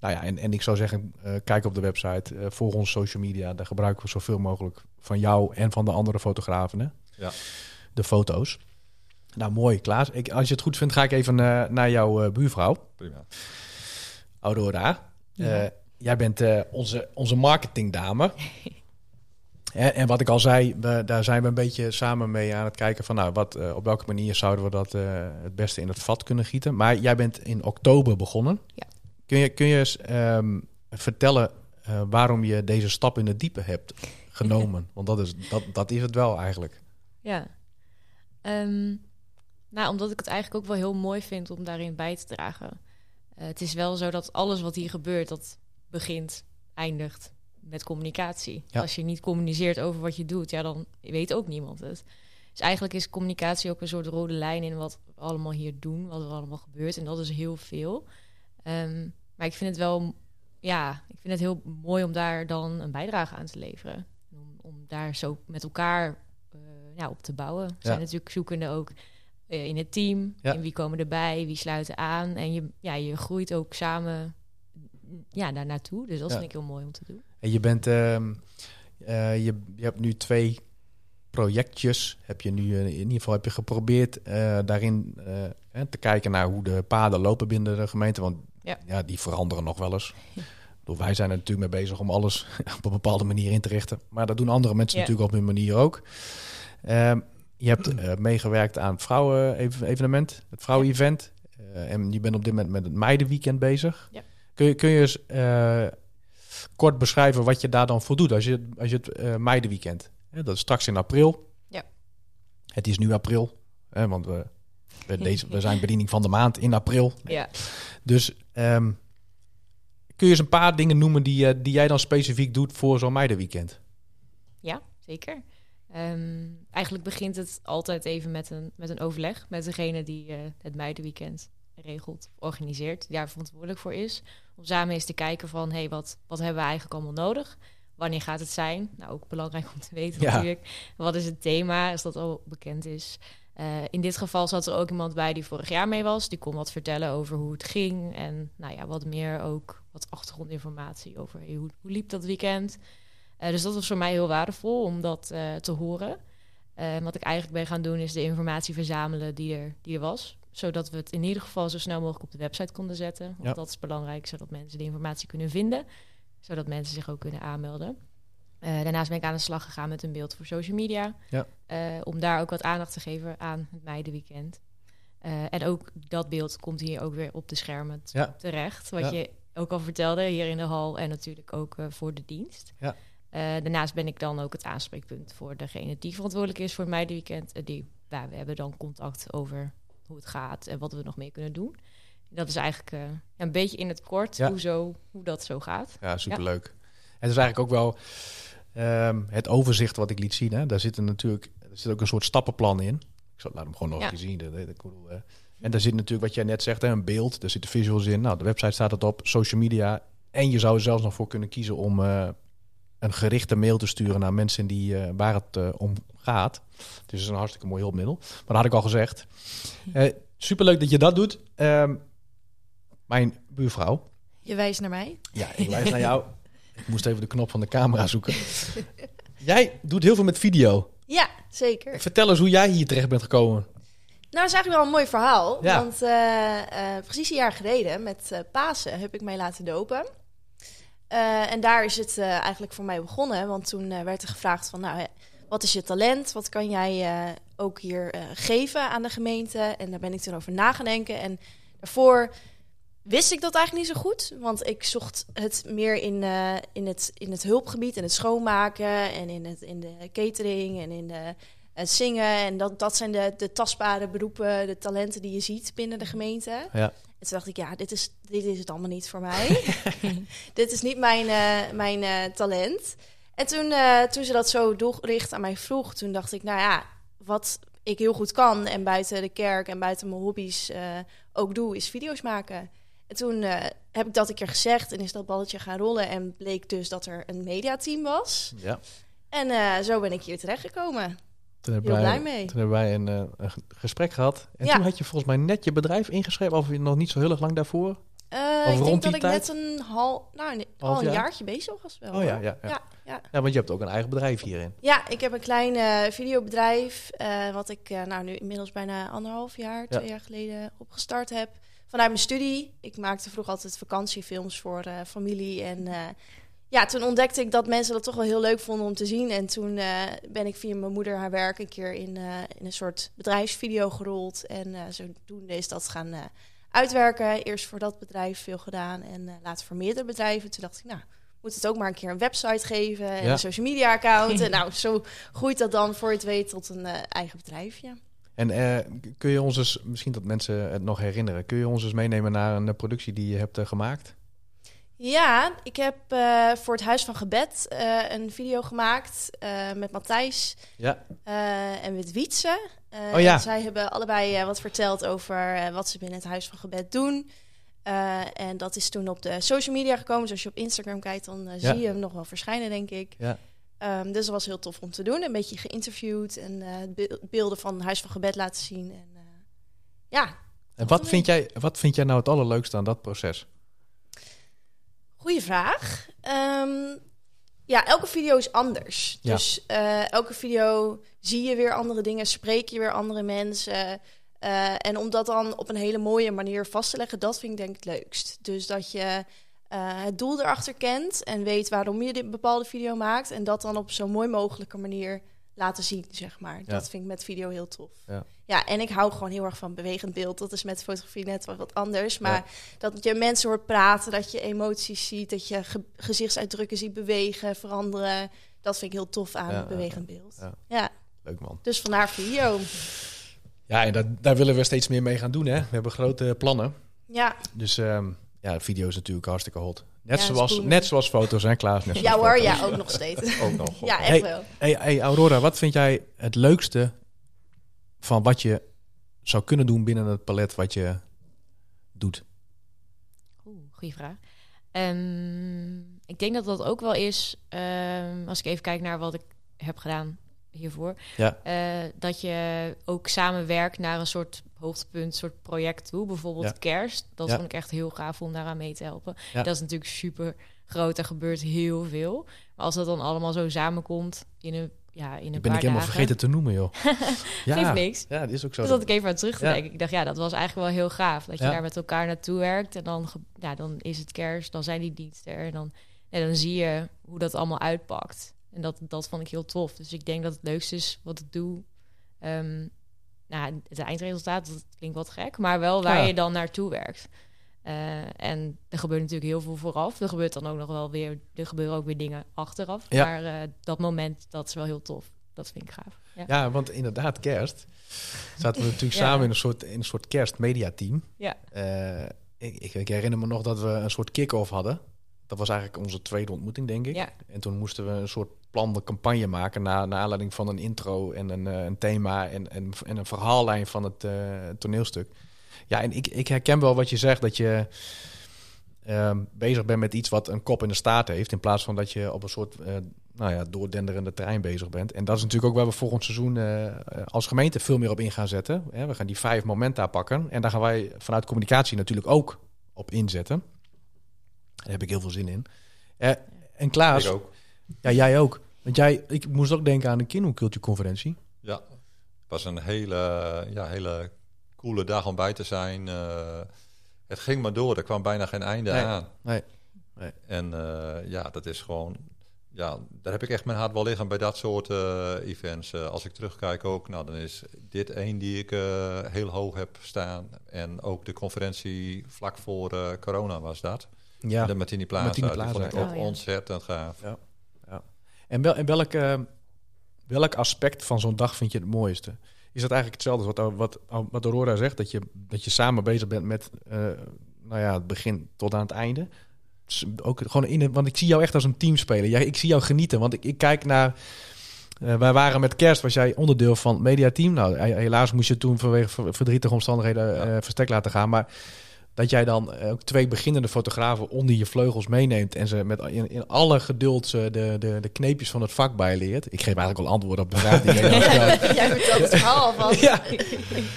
Speaker 2: Nou ja, en, en ik zou zeggen, eh, kijk op de website, eh volg ons social media. Daar gebruiken we zoveel mogelijk van jou en van de andere fotografen. Hè?
Speaker 5: Ja.
Speaker 2: De foto's. Nou, mooi, Klaas. Ik, als je het goed vindt, ga ik even eh, naar jouw eh, buurvrouw,
Speaker 5: Prima.
Speaker 2: Aurora.
Speaker 4: Ja.
Speaker 2: Jij bent eh, onze, onze marketingdame. *laughs* Hè, en wat ik al zei, we, daar zijn we een beetje samen mee aan het kijken van, nou, wat, eh, op welke manier zouden we dat eh, het beste in het vat kunnen gieten. Maar jij bent in oktober begonnen.
Speaker 4: Ja.
Speaker 2: Kun je, kun je eens ehm, vertellen waarom je deze stap in het diepe hebt genomen? *laughs* Want dat is, dat, dat is het wel eigenlijk.
Speaker 4: Ja. Ehm, nou, omdat ik het eigenlijk ook wel heel mooi vind om daarin bij te dragen. Het is wel zo dat alles wat hier gebeurt, dat begint, eindigt met communicatie.
Speaker 2: Ja.
Speaker 4: Als je niet communiceert over wat je doet, ja, dan weet ook niemand het. Dus eigenlijk is communicatie ook een soort rode lijn in wat we allemaal hier doen, wat er allemaal gebeurt. En dat is heel veel. Ehm, maar ik vind het wel, ja, ik vind het heel mooi om daar dan een bijdrage aan te leveren. Om, om daar zo met elkaar eh, ja, op te bouwen. We zijn natuurlijk zoekende ook eh, in het team.
Speaker 2: Ja.
Speaker 4: In wie komen erbij, wie sluiten aan. En je, ja, je groeit ook samen ja, daar naartoe. Dus dat
Speaker 2: Ja.
Speaker 4: vind ik heel mooi om te doen.
Speaker 2: En je bent, ehm, eh, je, je hebt nu twee projectjes. Heb je nu eh, in ieder geval heb je geprobeerd eh, daarin te kijken naar hoe de paden lopen binnen de gemeente. Want
Speaker 4: Ja.
Speaker 2: ja, die veranderen nog wel eens. Bedoel, wij zijn er natuurlijk mee bezig om alles *laughs* op een bepaalde manier in te richten. Maar dat doen andere mensen natuurlijk op hun manier ook. Ehm, je hebt meegewerkt aan het vrouwen-evenement, het vrouwen-event. En je bent op dit moment met het meidenweekend bezig.
Speaker 4: Ja.
Speaker 2: Kun, je, kun je eens eh, kort beschrijven wat je daar dan voor doet als je, als je het eh meidenweekend... Hè, dat is straks in april.
Speaker 4: Ja.
Speaker 2: Het is nu april, hè, want we, we, *laughs* deze, we zijn bediening van de maand in april.
Speaker 4: Ja.
Speaker 2: Dus ehm, kun je eens een paar dingen noemen die, eh, die jij dan specifiek doet voor zo'n meidenweekend?
Speaker 4: Ja, zeker. Ehm, eigenlijk begint het altijd even met een, met een overleg met degene die eh, het meidenweekend regelt, organiseert, die daar verantwoordelijk voor is. Om samen eens te kijken van, hey, wat, wat hebben we eigenlijk allemaal nodig? Wanneer gaat het zijn? Nou, ook belangrijk om te weten
Speaker 2: Ja.
Speaker 4: natuurlijk. Wat is het thema, als dat al bekend is? Eh, in dit geval zat er ook iemand bij die vorig jaar mee was. Die kon wat vertellen over hoe het ging. En nou ja, wat meer ook wat achtergrondinformatie over hey, hoe, hoe liep dat weekend. Eh, dus dat was voor mij heel waardevol om dat eh, te horen. Wat ik eigenlijk ben gaan doen is de informatie verzamelen die er, die er was. Zodat we het in ieder geval zo snel mogelijk op de website konden zetten. Want
Speaker 2: Ja.
Speaker 4: dat is belangrijk, zodat mensen die informatie kunnen vinden. Zodat mensen zich ook kunnen aanmelden. Eh, daarnaast ben ik aan de slag gegaan met een beeld voor social media.
Speaker 2: Ja.
Speaker 4: Eh, om daar ook wat aandacht te geven aan het meidenweekend. Eh, en ook dat beeld komt hier ook weer op de schermen
Speaker 2: Ja.
Speaker 4: terecht. Wat
Speaker 2: Ja.
Speaker 4: je ook al vertelde hier in de hal en natuurlijk ook voor de dienst.
Speaker 2: Ja.
Speaker 4: Daarnaast ben ik dan ook het aanspreekpunt voor degene die verantwoordelijk is voor het meidenweekend. Die, ja, we hebben dan contact over hoe het gaat en wat we nog mee kunnen doen. Dat is eigenlijk eh, een beetje in het kort
Speaker 2: Ja.
Speaker 4: hoe, zo, hoe dat zo gaat.
Speaker 2: Ja, superleuk. Het is eigenlijk ook wel ehm, het overzicht wat ik liet zien. Hè. Daar zit er natuurlijk er zit ook een soort stappenplan in. Ik zal laat hem gewoon nog
Speaker 4: Ja.
Speaker 2: eens zien. Dat, dat, ik bedoel, eh, en daar zit natuurlijk wat jij net zegt, hè, een beeld. Daar zitten visuals in. Nou, de website staat het op, social media. En je zou er zelfs nog voor kunnen kiezen om eh, een gerichte mail te sturen naar mensen die, eh, waar het eh, om gaat. Dus is een hartstikke mooi hulpmiddel. Maar dat had ik al gezegd. Eh, superleuk dat je dat doet. Ehm, mijn buurvrouw,
Speaker 3: Je wijst naar mij.
Speaker 2: ja, ik wijs naar jou. *laughs* Ik moest even de knop van de camera zoeken. *laughs* Jij doet heel veel met video.
Speaker 3: Ja, zeker.
Speaker 2: Vertel eens hoe jij hier terecht bent gekomen.
Speaker 3: Nou, dat is eigenlijk wel een mooi verhaal.
Speaker 2: Ja.
Speaker 3: Want precies een jaar geleden, met Pasen, heb ik mij laten dopen. Eh, en daar is het eh, eigenlijk voor mij begonnen. Want toen eh, werd er gevraagd van, nou, wat is je talent? Wat kan jij ook hier geven aan de gemeente? En daar ben ik toen over na gaan denken. En daarvoor wist ik dat eigenlijk niet zo goed. Want ik zocht het meer in, in, het, in het hulpgebied, in het schoonmaken en in, het, in de catering en in de het zingen. En dat, dat zijn de, de tastbare beroepen, de talenten die je ziet binnen de gemeente.
Speaker 2: Ja.
Speaker 3: En toen dacht ik, ja, dit is, dit is het allemaal niet voor mij. *laughs* dit is niet mijn, eh, mijn eh, talent. En toen, eh, toen ze dat zo doelgericht aan mij vroeg, toen dacht ik, nou ja, wat ik heel goed kan en buiten de kerk en buiten mijn hobby's eh, ook doe, is video's maken. En toen eh, heb ik dat een keer gezegd en is dat balletje gaan rollen en bleek dus dat er een mediateam was.
Speaker 2: Ja.
Speaker 3: En eh, zo ben ik hier terechtgekomen.
Speaker 2: Toen hebben wij,
Speaker 3: mee.
Speaker 2: Toen hebben wij een, eh, een gesprek gehad. En
Speaker 3: Ja.
Speaker 2: toen had je volgens mij net je bedrijf ingeschreven. Of nog niet zo heel erg lang daarvoor.
Speaker 3: Eh,
Speaker 2: Of
Speaker 3: ik
Speaker 2: rond
Speaker 3: denk
Speaker 2: die
Speaker 3: dat ik
Speaker 2: tijd?
Speaker 3: net een hal, nou, nee,
Speaker 2: Half
Speaker 3: al een
Speaker 2: jaar?
Speaker 3: jaartje bezig was wel.
Speaker 2: Oh ja, ja, ja.
Speaker 3: ja, ja.
Speaker 2: Ja, want je hebt ook een eigen bedrijf hierin.
Speaker 3: Ja, ik heb een klein eh, videobedrijf, wat ik nou nu inmiddels bijna anderhalf jaar, twee jaar geleden opgestart heb. Vanuit mijn studie. Ik maakte vroeger altijd vakantiefilms voor familie. En ja, toen ontdekte ik dat mensen dat toch wel heel leuk vonden om te zien. En toen eh, ben ik via mijn moeder haar werk een keer in, eh, in een soort bedrijfsvideo gerold. En eh, zodoende is dat gaan uitwerken. Eerst voor dat bedrijf veel gedaan en later voor meerdere bedrijven. Toen dacht ik, nou, moet het ook maar een keer een website geven en
Speaker 2: Ja.
Speaker 3: een social media account. *laughs* en nou, zo groeit dat dan voor je het weet tot een eigen bedrijfje.
Speaker 2: En kun je ons eens, misschien dat mensen het nog herinneren, kun je ons eens meenemen naar een productie die je hebt gemaakt?
Speaker 3: Ja, ik heb eh, voor het Huis van Gebed eh, een video gemaakt eh, met Matthijs
Speaker 2: Ja.
Speaker 3: en met Wietse.
Speaker 2: Oh ja.
Speaker 3: Zij hebben allebei wat verteld over wat ze binnen het Huis van Gebed doen. En dat is toen op de social media gekomen. Dus als je op Instagram kijkt, dan
Speaker 2: Ja.
Speaker 3: zie je hem nog wel verschijnen, denk ik.
Speaker 2: Ja.
Speaker 3: Ehm, dus dat was heel tof om te doen. Een beetje geïnterviewd en be- beelden van het Huis van Gebed laten zien. En, ja,
Speaker 2: En wat vind, jij, wat vind jij nou het allerleukste aan dat proces?
Speaker 3: Goeie vraag. Ehm, ja, elke video is anders.
Speaker 2: Ja.
Speaker 3: Dus eh, elke video zie je weer andere dingen, spreek je weer andere mensen. Eh, en om dat dan op een hele mooie manier vast te leggen, dat vind ik denk ik het leukst. Dus dat je eh, het doel erachter kent en weet waarom je dit bepaalde video maakt. En dat dan op zo'n mooi mogelijke manier laten zien, zeg maar. Dat vind ik met video heel tof.
Speaker 2: Ja.
Speaker 3: ja, en ik hou gewoon heel erg van bewegend beeld. Dat is met fotografie net wat, wat anders. Maar dat je mensen hoort praten, dat je emoties ziet, dat je ge- gezichtsuitdrukken ziet bewegen, veranderen. Dat vind ik heel tof aan bewegend beeld.
Speaker 2: ja.
Speaker 3: Ja.
Speaker 2: Leuk man.
Speaker 3: dus vandaar video.
Speaker 2: Ja, en dat, daar willen we steeds meer mee gaan doen. Hè? We hebben grote plannen.
Speaker 3: Ja,
Speaker 2: Dus ehm, ja, video is natuurlijk hartstikke hot. Net,
Speaker 3: Ja,
Speaker 2: zoals,
Speaker 3: spoelen.
Speaker 2: net zoals foto's, hè Klaas? Net
Speaker 3: ja hoor,
Speaker 2: foto's.
Speaker 3: ja, ook nog steeds. *laughs*
Speaker 5: Ook nog.
Speaker 3: Ja, echt
Speaker 2: Hey.
Speaker 3: wel.
Speaker 2: Hey, hey, Aurora, wat vind jij het leukste van wat je zou kunnen doen binnen het palet wat je doet?
Speaker 4: Oeh, goede vraag. Ehm, ik denk dat dat ook wel is, ehm, als ik even kijk naar wat ik heb gedaan hiervoor,
Speaker 2: Ja.
Speaker 4: eh, dat je ook samenwerkt naar een soort hoogtepunt, soort project toe. Bijvoorbeeld
Speaker 2: Ja.
Speaker 4: kerst. Dat
Speaker 2: Ja.
Speaker 4: vond ik echt heel gaaf om daaraan mee te helpen.
Speaker 2: Ja.
Speaker 4: Dat is natuurlijk super groot, er gebeurt heel veel. Maar als dat dan allemaal zo samenkomt in een, ja, in een
Speaker 2: Ik ben
Speaker 4: paar
Speaker 2: ik helemaal
Speaker 4: dagen,
Speaker 2: vergeten te noemen, joh. *laughs* ja,
Speaker 4: Geeft niks.
Speaker 2: Ja, dat is ook zo.
Speaker 4: Dus dat ik even aan terug te
Speaker 2: Ja.
Speaker 4: denken. Ik dacht, ja, dat was eigenlijk wel heel gaaf. Dat je
Speaker 2: Ja.
Speaker 4: daar met elkaar naartoe werkt. En dan, ja, dan is het kerst, dan zijn die diensten er. En dan, en dan zie je hoe dat allemaal uitpakt. En dat, dat vond ik heel tof. Dus ik denk dat het leukste is wat ik doe. Ehm, nou, het eindresultaat, dat klinkt wat gek. Maar wel waar
Speaker 2: Ja.
Speaker 4: je dan naartoe werkt. Eh, en er gebeurt natuurlijk heel veel vooraf. Er gebeurt dan ook nog wel weer... Er gebeuren ook weer dingen achteraf.
Speaker 2: Ja.
Speaker 4: Maar eh, dat moment, dat is wel heel tof. Dat vind ik gaaf. Ja.
Speaker 2: Ja, want inderdaad, kerst. Zaten we natuurlijk *laughs*
Speaker 4: Ja.
Speaker 2: samen in een soort, in een soort kerstmediateam.
Speaker 4: Ja.
Speaker 2: Eh, ik, ik, ik herinner me nog dat we een soort kick-off hadden. Dat was eigenlijk onze tweede ontmoeting, denk ik.
Speaker 4: Ja.
Speaker 2: En toen moesten we een soort plande campagne maken... na, naar aanleiding van een intro en een, eh, een thema... En, en, en een verhaallijn van het eh, toneelstuk. Ja, en ik, ik herken wel wat je zegt, dat je... ehm, bezig bent met iets wat een kop in de staart heeft... in plaats van dat je op een soort eh, nou ja, doordenderende terrein bezig bent. En dat is natuurlijk ook waar we volgend seizoen als gemeente veel meer op in gaan zetten. We gaan die vijf momenta pakken. En daar gaan wij vanuit communicatie natuurlijk ook op inzetten. Daar heb ik heel veel zin in. Eh, en Klaas,
Speaker 5: Ik ook.
Speaker 2: ja, jij ook. Want jij, ik moest ook denken aan de Kindercultuurconferentie.
Speaker 5: Ja, het was een hele, ja, hele coole dag om bij te zijn. Eh, het ging maar door, er kwam bijna geen einde
Speaker 2: Nee.
Speaker 5: aan.
Speaker 2: Nee.
Speaker 5: En eh, ja, dat is gewoon... Ja, daar heb ik echt mijn hart wel liggen bij dat soort eh, events. Als ik terugkijk ook, nou, dan is dit één die ik heel hoog heb staan. En ook de conferentie vlak voor corona was dat.
Speaker 2: Ja.
Speaker 5: De Martini Plaza.
Speaker 2: Martini
Speaker 5: Die
Speaker 2: Plaza,
Speaker 5: vond ik
Speaker 2: ja.
Speaker 5: ook
Speaker 4: Oh, ja.
Speaker 5: ontzettend gaaf.
Speaker 2: En, wel, en welk, welk aspect van zo'n dag vind je het mooiste? Is dat eigenlijk hetzelfde als wat, wat, wat Aurora zegt? Dat je, dat je samen bezig bent met eh, nou ja, het begin tot aan het einde? Dus ook gewoon in een, want ik zie jou echt als een team spelen. Ja, ik zie jou genieten, want ik, ik kijk naar... eh, wij waren met kerst, was jij onderdeel van het mediateam. Nou, he- helaas moest je toen vanwege ver- verdrietige omstandigheden
Speaker 5: Ja.
Speaker 2: eh, verstek laten gaan. Maar dat jij dan eh, ook twee beginnende fotografen onder je vleugels meeneemt... en ze met in, in alle geduld ze de, de, de kneepjes van het vak bijleert. Ik geef eigenlijk al antwoord op de vraag die jij *laughs*
Speaker 3: vertelt het verhaal van. *laughs*
Speaker 2: Ja,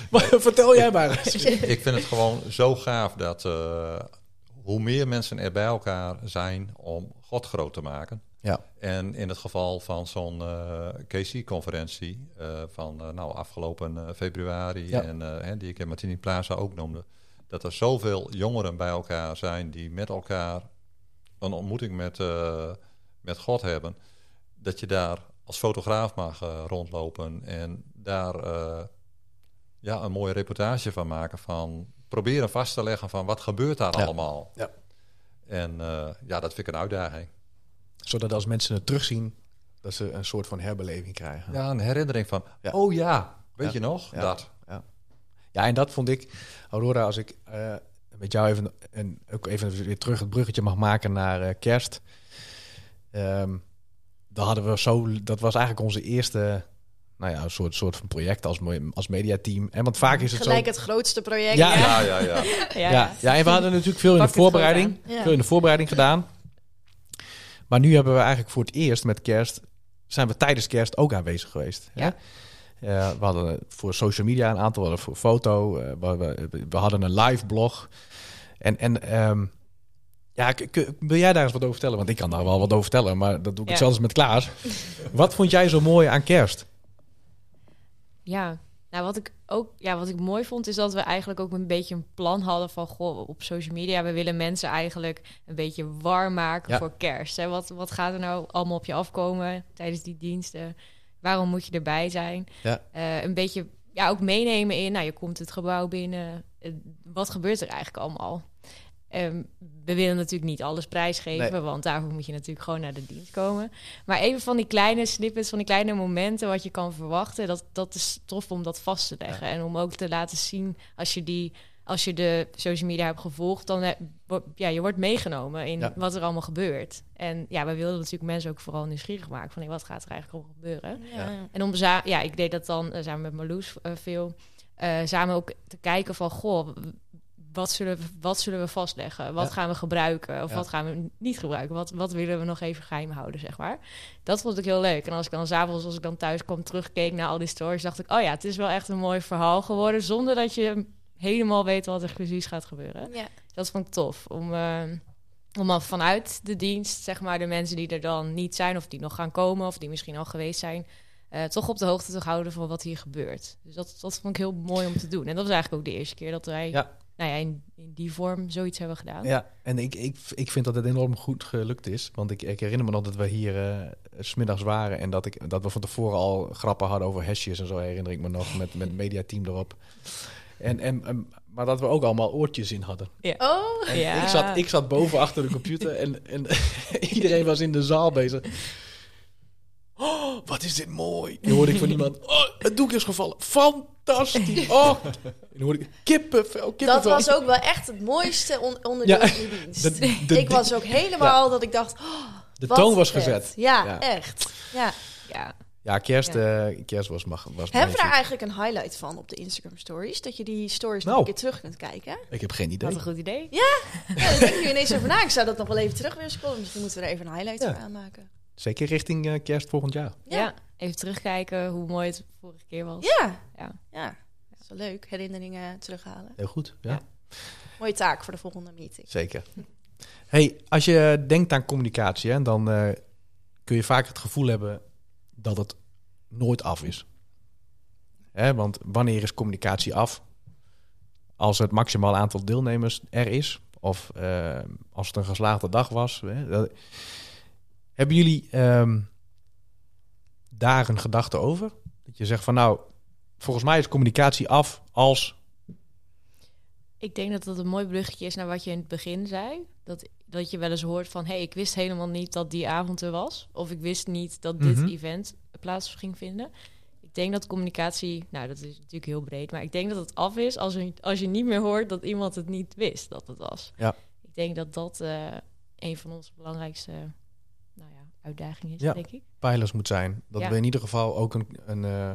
Speaker 2: maar vertel jij maar eens.
Speaker 5: ik vind het gewoon zo gaaf dat eh, hoe meer mensen er bij elkaar zijn om God groot te maken.
Speaker 2: Ja.
Speaker 5: En in het geval van zo'n eh KC-conferentie eh, van nou, afgelopen eh, februari
Speaker 2: Ja.
Speaker 5: en eh, hè, die ik in Martini Plaza ook noemde, dat er zoveel jongeren bij elkaar zijn die met elkaar een ontmoeting met, eh, met God hebben, dat je daar als fotograaf mag eh, rondlopen en daar eh, ja, een mooie reportage van maken van proberen vast te leggen van wat gebeurt daar
Speaker 2: Ja.
Speaker 5: allemaal.
Speaker 2: Ja.
Speaker 5: En ja, dat vind ik een uitdaging.
Speaker 2: Zodat als mensen het terugzien, dat ze een soort van herbeleving krijgen.
Speaker 5: Ja, een herinnering van,
Speaker 2: Ja.
Speaker 5: oh ja, weet je nog?
Speaker 2: Ja.
Speaker 5: Dat.
Speaker 2: Ja, en dat vond ik, Aurora, als ik eh, met jou even, en ook even weer terug het bruggetje mag maken naar eh, kerst. Ehm dan hadden we zo, dat was eigenlijk onze eerste, nou ja, een soort, soort van project als, als mediateam. En want vaak is het
Speaker 3: Gelijk
Speaker 2: zo.
Speaker 3: het grootste project.
Speaker 2: Ja.
Speaker 5: Ja, ja, ja. *laughs*
Speaker 4: Ja,
Speaker 2: Ja, ja, en we hadden natuurlijk veel in
Speaker 4: Pak
Speaker 2: de voorbereiding.
Speaker 3: Ja.
Speaker 2: veel in de voorbereiding gedaan. Maar nu hebben we eigenlijk voor het eerst met kerst, zijn we tijdens kerst ook aanwezig geweest. hè?
Speaker 4: Ja.
Speaker 2: Eh, we hadden voor social media een aantal, we hadden voor foto, eh, we, we, we hadden een live blog. En, en ehm, ja, wil jij daar eens wat over vertellen? Want ik kan daar wel wat over vertellen, maar dat doe ik
Speaker 4: Ja.
Speaker 2: zelfs met Klaas. *laughs* wat vond jij zo mooi aan kerst?
Speaker 4: Ja, nou wat ik ook, ja, wat ik mooi vond, is dat we eigenlijk ook een beetje een plan hadden van goh, op social media, we willen mensen eigenlijk een beetje warm maken
Speaker 2: Ja.
Speaker 4: voor kerst. Hè? Wat, wat gaat er nou allemaal op je afkomen tijdens die diensten? Waarom moet je erbij zijn?
Speaker 2: Ja.
Speaker 4: Eh, een beetje ja, ook meenemen in, nou, je komt het gebouw binnen. Eh, wat gebeurt er eigenlijk allemaal? Ehm, we willen natuurlijk niet alles prijsgeven,
Speaker 2: Nee.
Speaker 4: want daarvoor moet je natuurlijk gewoon naar de dienst komen. Maar even van die kleine snippets, van die kleine momenten wat je kan verwachten, dat, dat is tof om dat vast te leggen. En om ook te laten zien, als je, die, als je de social media hebt gevolgd, dan wo- ja, je wordt meegenomen in
Speaker 2: Ja.
Speaker 4: wat er allemaal gebeurt. En ja, wij wilden natuurlijk mensen ook vooral nieuwsgierig maken van hey, wat gaat er eigenlijk allemaal gebeuren.
Speaker 3: Ja.
Speaker 4: En om ja, ik deed dat dan eh, samen met Marloes eh, veel. eh, samen ook te kijken van, goh, wat zullen we, wat zullen we vastleggen? Wat
Speaker 2: Ja.
Speaker 4: gaan we gebruiken? Of
Speaker 2: Ja.
Speaker 4: wat gaan we niet gebruiken? Wat, wat willen we nog even geheim houden, zeg maar? Dat vond ik heel leuk. En als ik dan s'avonds, als ik dan thuis kwam, terugkeek naar al die stories, dacht ik, oh ja, het is wel echt een mooi verhaal geworden, zonder dat je helemaal weet wat er precies gaat gebeuren.
Speaker 3: Ja.
Speaker 4: Dat vond ik tof. Om, eh, om dan vanuit de dienst, zeg maar, de mensen die er dan niet zijn, of die nog gaan komen, of die misschien al geweest zijn, eh, toch op de hoogte te houden van wat hier gebeurt. Dus dat, dat vond ik heel mooi om te doen. En dat was eigenlijk ook de eerste keer dat wij
Speaker 2: Ja.
Speaker 4: nou ja, in, in die vorm zoiets hebben gedaan.
Speaker 2: Ja, en ik, ik, ik vind dat het enorm goed gelukt is. Want ik, ik herinner me nog dat we hier eh, s smiddags waren en dat, ik, dat we van tevoren al grappen hadden over hashjes en zo, herinner ik me nog, met, met het mediateam erop. En, en, en- maar dat we ook allemaal oortjes in hadden.
Speaker 3: Oh,
Speaker 2: En
Speaker 4: Ja.
Speaker 2: ik, zat, ik zat boven achter de computer en, en *laughs* iedereen was in de zaal bezig. Oh, wat is dit mooi. En dan hoorde ik van iemand, oh, het doek is gevallen. Fantastisch. *laughs* Oh. En dan hoorde ik kippenvel, kippenvel.
Speaker 3: dat was ook wel echt het mooiste on- onderdeel
Speaker 2: Ja.
Speaker 3: van de dienst.
Speaker 2: De, de,
Speaker 3: ik was ook helemaal dat ik dacht, oh,
Speaker 2: de toon was
Speaker 3: vet.
Speaker 2: gezet.
Speaker 3: Ja,
Speaker 2: Ja.
Speaker 3: echt. Ja.
Speaker 4: Ja,
Speaker 2: Ja, kerst, eh, kerst was, mag, was
Speaker 3: Hebben we daar eigenlijk een highlight van op de Instagram stories? Dat je die stories nog
Speaker 2: Nou.
Speaker 3: een keer terug kunt kijken?
Speaker 2: Ik heb geen idee.
Speaker 4: wat een goed idee.
Speaker 3: Ja, daar denk je ineens over na. Ik zou dat nog wel even terug willen scrollen. Misschien moeten we er even een highlight
Speaker 2: Ja.
Speaker 3: voor aanmaken.
Speaker 2: Zeker richting eh, kerst volgend jaar.
Speaker 4: Ja.
Speaker 3: Ja.
Speaker 4: even terugkijken hoe mooi het vorige keer was.
Speaker 3: Ja.
Speaker 4: Ja.
Speaker 3: Ja. Dat is wel leuk. Herinneringen terughalen.
Speaker 2: Heel goed. Ja,
Speaker 4: Ja.
Speaker 3: Mooie taak voor de volgende meeting.
Speaker 2: zeker. Hey, als je denkt aan communicatie, hè, dan eh, kun je vaak het gevoel hebben dat het nooit af is. Hè, want wanneer is communicatie af? Als het maximaal aantal deelnemers er is, of eh, als het een geslaagde dag was. Hè, hebben jullie ehm, daar een gedachte over? Dat je zegt van nou, volgens mij is communicatie af als
Speaker 4: Ik denk dat dat een mooi bruggetje is naar wat je in het begin zei. Dat, dat je wel eens hoort van... hé, hey, ik wist helemaal niet dat die avond er was. Of ik wist niet dat dit
Speaker 2: Mhm.
Speaker 4: event plaats ging vinden. Ik denk dat communicatie... Nou, dat is natuurlijk heel breed. Maar ik denk dat het af is als, er, als je niet meer hoort... dat iemand het niet wist dat het was.
Speaker 2: Ja.
Speaker 4: Ik denk dat dat eh, een van onze belangrijkste nou ja, uitdagingen is,
Speaker 2: Ja.
Speaker 4: denk ik.
Speaker 2: pijlers moet zijn. Dat
Speaker 4: Ja.
Speaker 2: we in ieder geval ook een, een eh,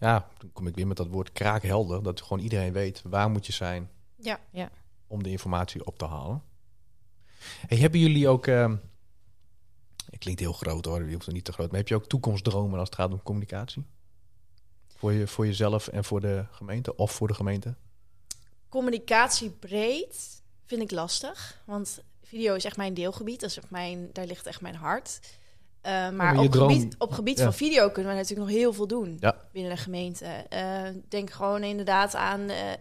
Speaker 2: ja, dan kom ik weer met dat woord kraakhelder. Dat gewoon iedereen weet waar moet je zijn
Speaker 3: Ja.
Speaker 4: Ja.
Speaker 2: om de informatie op te halen. Hey, hebben jullie ook, ehm het klinkt heel groot hoor, je hoeft er niet te groot, maar heb je ook toekomstdromen als het gaat om communicatie? Voor, je, voor jezelf en voor de gemeente of voor de gemeente?
Speaker 3: Communicatie breed vind ik lastig. Want video is echt mijn deelgebied. Dat is echt mijn, daar ligt echt mijn hart. Eh, maar op,
Speaker 2: droom-
Speaker 3: gebied, op gebied
Speaker 2: ja.
Speaker 3: van video kunnen we natuurlijk nog heel veel doen
Speaker 2: Ja.
Speaker 3: binnen de gemeente. Eh, denk gewoon inderdaad aan eh,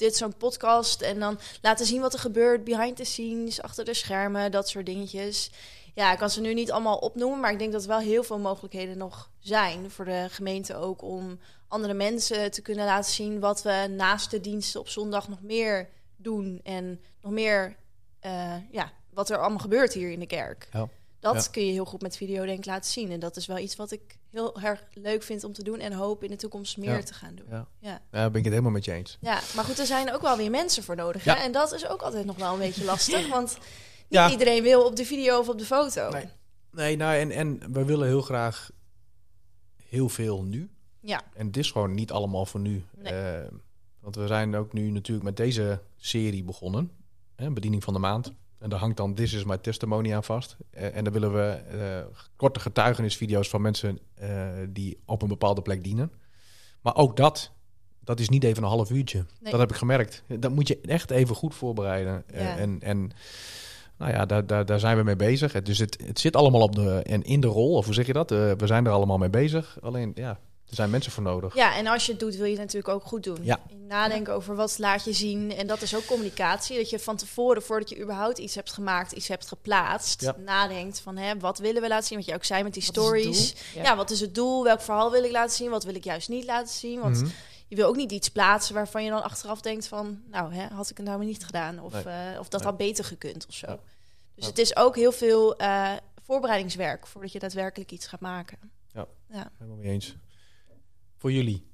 Speaker 3: dit zo'n podcast en dan laten zien wat er gebeurt behind the scenes, achter de schermen, dat soort dingetjes. Ja, ik kan ze nu niet allemaal opnoemen, maar ik denk dat er wel heel veel mogelijkheden nog zijn voor de gemeente ook om andere mensen te kunnen laten zien wat we naast de diensten op zondag nog meer doen en nog meer, eh, ja, wat er allemaal gebeurt hier in de kerk.
Speaker 2: Ja.
Speaker 3: Dat
Speaker 2: Ja.
Speaker 3: kun je heel goed met video denk ik laten zien. En dat is wel iets wat ik heel erg leuk vind om te doen en hoop in de toekomst meer
Speaker 2: Ja.
Speaker 3: te gaan doen.
Speaker 2: Ja.
Speaker 3: Ja. Ja.
Speaker 2: Ja, daar ben ik het helemaal met je eens.
Speaker 3: maar goed, er zijn ook wel weer mensen voor nodig.
Speaker 2: Ja.
Speaker 3: Hè? En dat is ook altijd nog wel een beetje lastig, *laughs* want niet
Speaker 2: Ja.
Speaker 3: iedereen wil op de video of op de foto.
Speaker 2: Nee. Nee, nou, en, en we willen heel graag heel veel nu.
Speaker 3: Ja.
Speaker 2: En het is gewoon niet allemaal voor nu.
Speaker 3: Nee.
Speaker 2: Eh, want we zijn ook nu natuurlijk met deze serie begonnen. Hè, bediening van de maand. En daar hangt dan This is my testimony aan vast. Eh, en dan willen we eh, korte getuigenisvideo's van mensen eh, die op een bepaalde plek dienen. Maar ook dat, dat is niet even een half uurtje.
Speaker 3: Nee.
Speaker 2: Dat heb ik gemerkt. Dat moet je echt even goed voorbereiden.
Speaker 3: Ja.
Speaker 2: en, en nou ja, daar, daar, daar zijn we mee bezig. Dus het, het zit allemaal op de, en in de rol, of hoe zeg je dat? We zijn er allemaal mee bezig. Alleen, ja, er zijn mensen voor nodig.
Speaker 3: Ja, en als je het doet, wil je het natuurlijk ook goed doen.
Speaker 2: Ja.
Speaker 3: Nadenken over wat laat je zien. En dat is ook communicatie. Dat je van tevoren, voordat je überhaupt iets hebt gemaakt, iets hebt geplaatst,
Speaker 2: Ja.
Speaker 3: nadenkt van hè, wat willen we laten zien? Wat je ook zei met die
Speaker 4: Wat
Speaker 3: stories. Ja. wat is het doel? Welk verhaal wil ik laten zien? Wat wil ik juist niet laten zien? Want
Speaker 2: Mhm.
Speaker 3: je wil ook niet iets plaatsen waarvan je dan achteraf denkt van, nou, hè, had ik het nou maar niet gedaan? Of,
Speaker 2: Nee.
Speaker 3: eh, of dat
Speaker 2: Nee.
Speaker 3: had beter gekund of zo.
Speaker 2: Ja.
Speaker 3: Dus
Speaker 2: Ja.
Speaker 3: het is ook heel veel eh, voorbereidingswerk voordat je daadwerkelijk iets gaat maken.
Speaker 2: Helemaal mee eens. Voor jullie.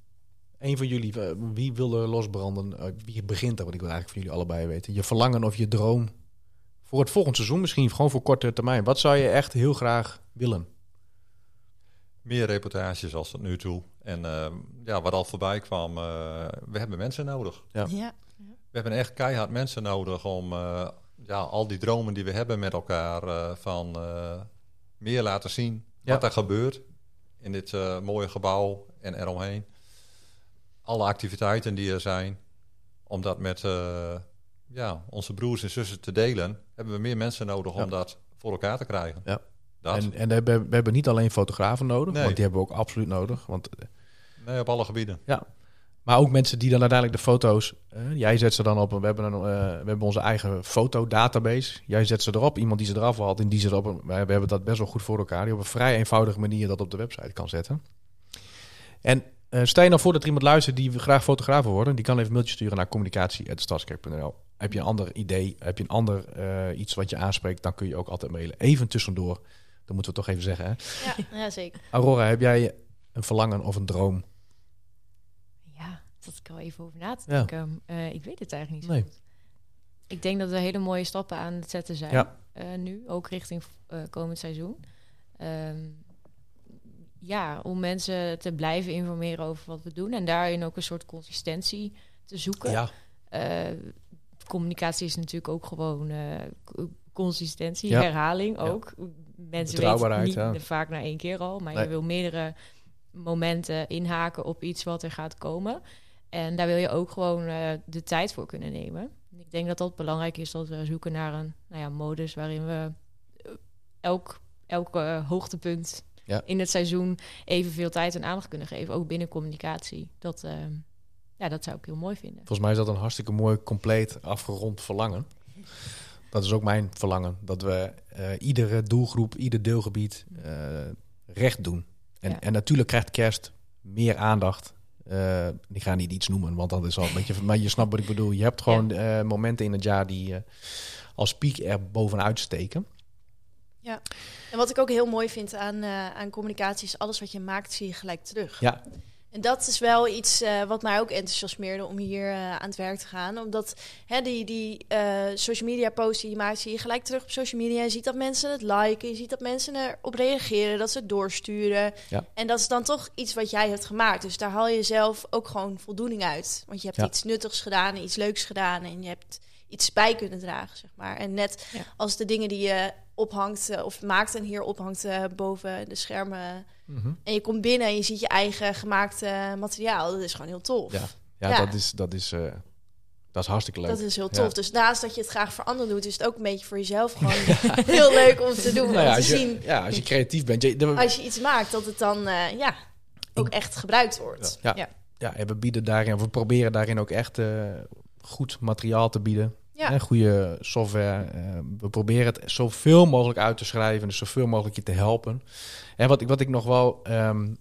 Speaker 2: Eén van jullie, eh, wie wil er losbranden? Eh, Wie begint er? Want ik wil eigenlijk van jullie allebei weten. Je verlangen of je droom voor het volgende seizoen misschien, gewoon voor korte termijn. Wat zou je echt heel graag willen?
Speaker 5: Meer reportages als tot nu toe. En eh, ja, wat al voorbij kwam, eh, we hebben mensen nodig.
Speaker 2: Ja.
Speaker 3: Ja.
Speaker 5: We hebben echt keihard mensen nodig om eh, ja, al die dromen die we hebben met elkaar eh, van eh, meer laten zien
Speaker 2: Ja.
Speaker 5: wat er gebeurt in dit mooie gebouw en eromheen. Alle activiteiten die er zijn, om dat met eh, ja, onze broers en zussen te delen, hebben we meer mensen nodig
Speaker 2: Ja.
Speaker 5: om dat voor elkaar te krijgen.
Speaker 2: Ja.
Speaker 5: Dat.
Speaker 2: En, en we hebben, we hebben niet alleen fotografen nodig,
Speaker 5: Nee.
Speaker 2: want die hebben we ook absoluut nodig. Want, eh,
Speaker 5: Nee, op alle gebieden.
Speaker 2: maar ook mensen die dan uiteindelijk de foto's, eh, jij zet ze dan op, we hebben, een, we hebben onze eigen fotodatabase. Jij zet ze erop, iemand die ze eraf haalt en die ze erop. We hebben dat best wel goed voor elkaar, die op een vrij eenvoudige manier dat op de website kan zetten. En eh stel je nou voor dat er iemand luistert die graag fotograaf wil worden, die kan even een mailtje sturen naar communicatie.stadskerk.nl. Heb je een ander idee, heb je een ander eh, iets wat je aanspreekt, dan kun je ook altijd mailen. Even tussendoor, dat moeten we toch even zeggen. Hè?
Speaker 3: Ja, ja, zeker. *laughs*
Speaker 2: Aurora, heb jij een verlangen of een droom?
Speaker 4: Ja, dat ik al even over na te denken. Eh, ik weet het eigenlijk niet zo
Speaker 2: Nee.
Speaker 4: goed. Ik denk dat we hele mooie stappen aan het zetten zijn.
Speaker 2: Ja.
Speaker 4: nu, ook richting komend seizoen. Ehm, ja, om mensen te blijven informeren over wat we doen. En daarin ook een soort consistentie te zoeken.
Speaker 2: Ja,
Speaker 4: Eh, communicatie is natuurlijk ook gewoon eh, consistentie,
Speaker 2: Ja.
Speaker 4: herhaling
Speaker 2: Ja.
Speaker 4: ook. Mensen weten niet
Speaker 2: ja.
Speaker 4: vaak na één keer al, maar
Speaker 2: Nee.
Speaker 4: je wil meerdere momenten inhaken op iets wat er gaat komen. En daar wil je ook gewoon eh, de tijd voor kunnen nemen. En Ik denk dat dat belangrijk is dat we zoeken naar een nou ja, modus waarin we elk, elk hoogtepunt
Speaker 2: Ja.
Speaker 4: in het seizoen evenveel tijd en aandacht kunnen geven, ook binnen communicatie. Dat, eh, ja, dat zou ik heel mooi vinden.
Speaker 2: volgens mij is dat een hartstikke mooi, compleet, afgerond verlangen. Dat is ook mijn verlangen. Dat we eh, iedere doelgroep, ieder deelgebied eh, recht doen. En,
Speaker 4: Ja.
Speaker 2: en natuurlijk krijgt kerst meer aandacht. Eh, ik ga niet iets noemen, want dat is al een beetje... Maar je snapt wat ik bedoel. Je hebt gewoon momenten in het jaar die als piek er bovenuit steken.
Speaker 3: En wat ik ook heel mooi vind aan, eh, aan communicatie is alles wat je maakt, zie je gelijk terug.
Speaker 2: Ja.
Speaker 3: En dat is wel iets eh, wat mij ook enthousiasmeerde om hier eh, aan het werk te gaan. Omdat hè, die, die social media posts die je maakt, zie je gelijk terug op social media. Je ziet dat mensen het liken, je ziet dat mensen erop reageren, dat ze het doorsturen.
Speaker 2: Ja.
Speaker 3: En dat is dan toch iets wat jij hebt gemaakt. Dus daar haal je zelf ook gewoon voldoening uit. Want je hebt
Speaker 2: Ja.
Speaker 3: iets nuttigs gedaan, iets leuks gedaan en je hebt iets bij kunnen dragen, zeg maar. En net
Speaker 4: Ja.
Speaker 3: als de dingen die je ophangt eh, of maakt en hier ophangt eh, boven de schermen.
Speaker 2: Mhm.
Speaker 3: En je komt binnen en je ziet je eigen gemaakte materiaal. Dat is gewoon heel tof.
Speaker 2: Ja. Ja,
Speaker 3: Ja.
Speaker 2: dat is, dat is, eh, dat is hartstikke leuk.
Speaker 3: Dat is heel
Speaker 2: Ja.
Speaker 3: tof. Dus naast dat je het graag voor anderen doet, is het ook een beetje voor jezelf *laughs* gewoon heel leuk om te doen.
Speaker 2: Nou ja,
Speaker 3: om te
Speaker 2: als je,
Speaker 3: zien
Speaker 2: ja, als je creatief bent. Je, de-
Speaker 3: als je iets maakt, dat het dan eh, ja, ook echt gebruikt wordt.
Speaker 2: Ja.
Speaker 3: ja.
Speaker 2: ja, en we bieden daarin, we proberen daarin ook echt eh, goed materiaal te bieden.
Speaker 3: Ja.
Speaker 2: Hè, goede software. Eh, we proberen het zoveel mogelijk uit te schrijven, dus zoveel mogelijk je te helpen. En wat ik, wat ik nog wel, ehm,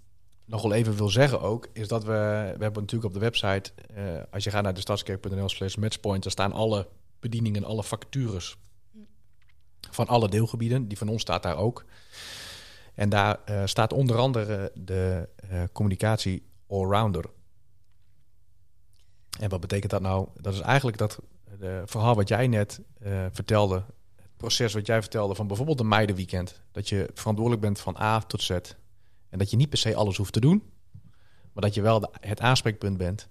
Speaker 2: nog wel even wil zeggen ook, is dat we, we hebben natuurlijk op de website, eh, als je gaat naar de stadskerk.nl slash matchpoint, daar staan alle bedieningen, alle vacatures van alle deelgebieden. Die van ons staat daar ook. En daar eh, staat onder andere de eh, communicatie allrounder. En wat betekent dat nou? Dat is eigenlijk dat de verhaal wat jij net eh, vertelde, het proces wat jij vertelde van bijvoorbeeld een meidenweekend, dat je verantwoordelijk bent van A tot Z en dat je niet per se alles hoeft te doen, maar dat je wel het aanspreekpunt bent.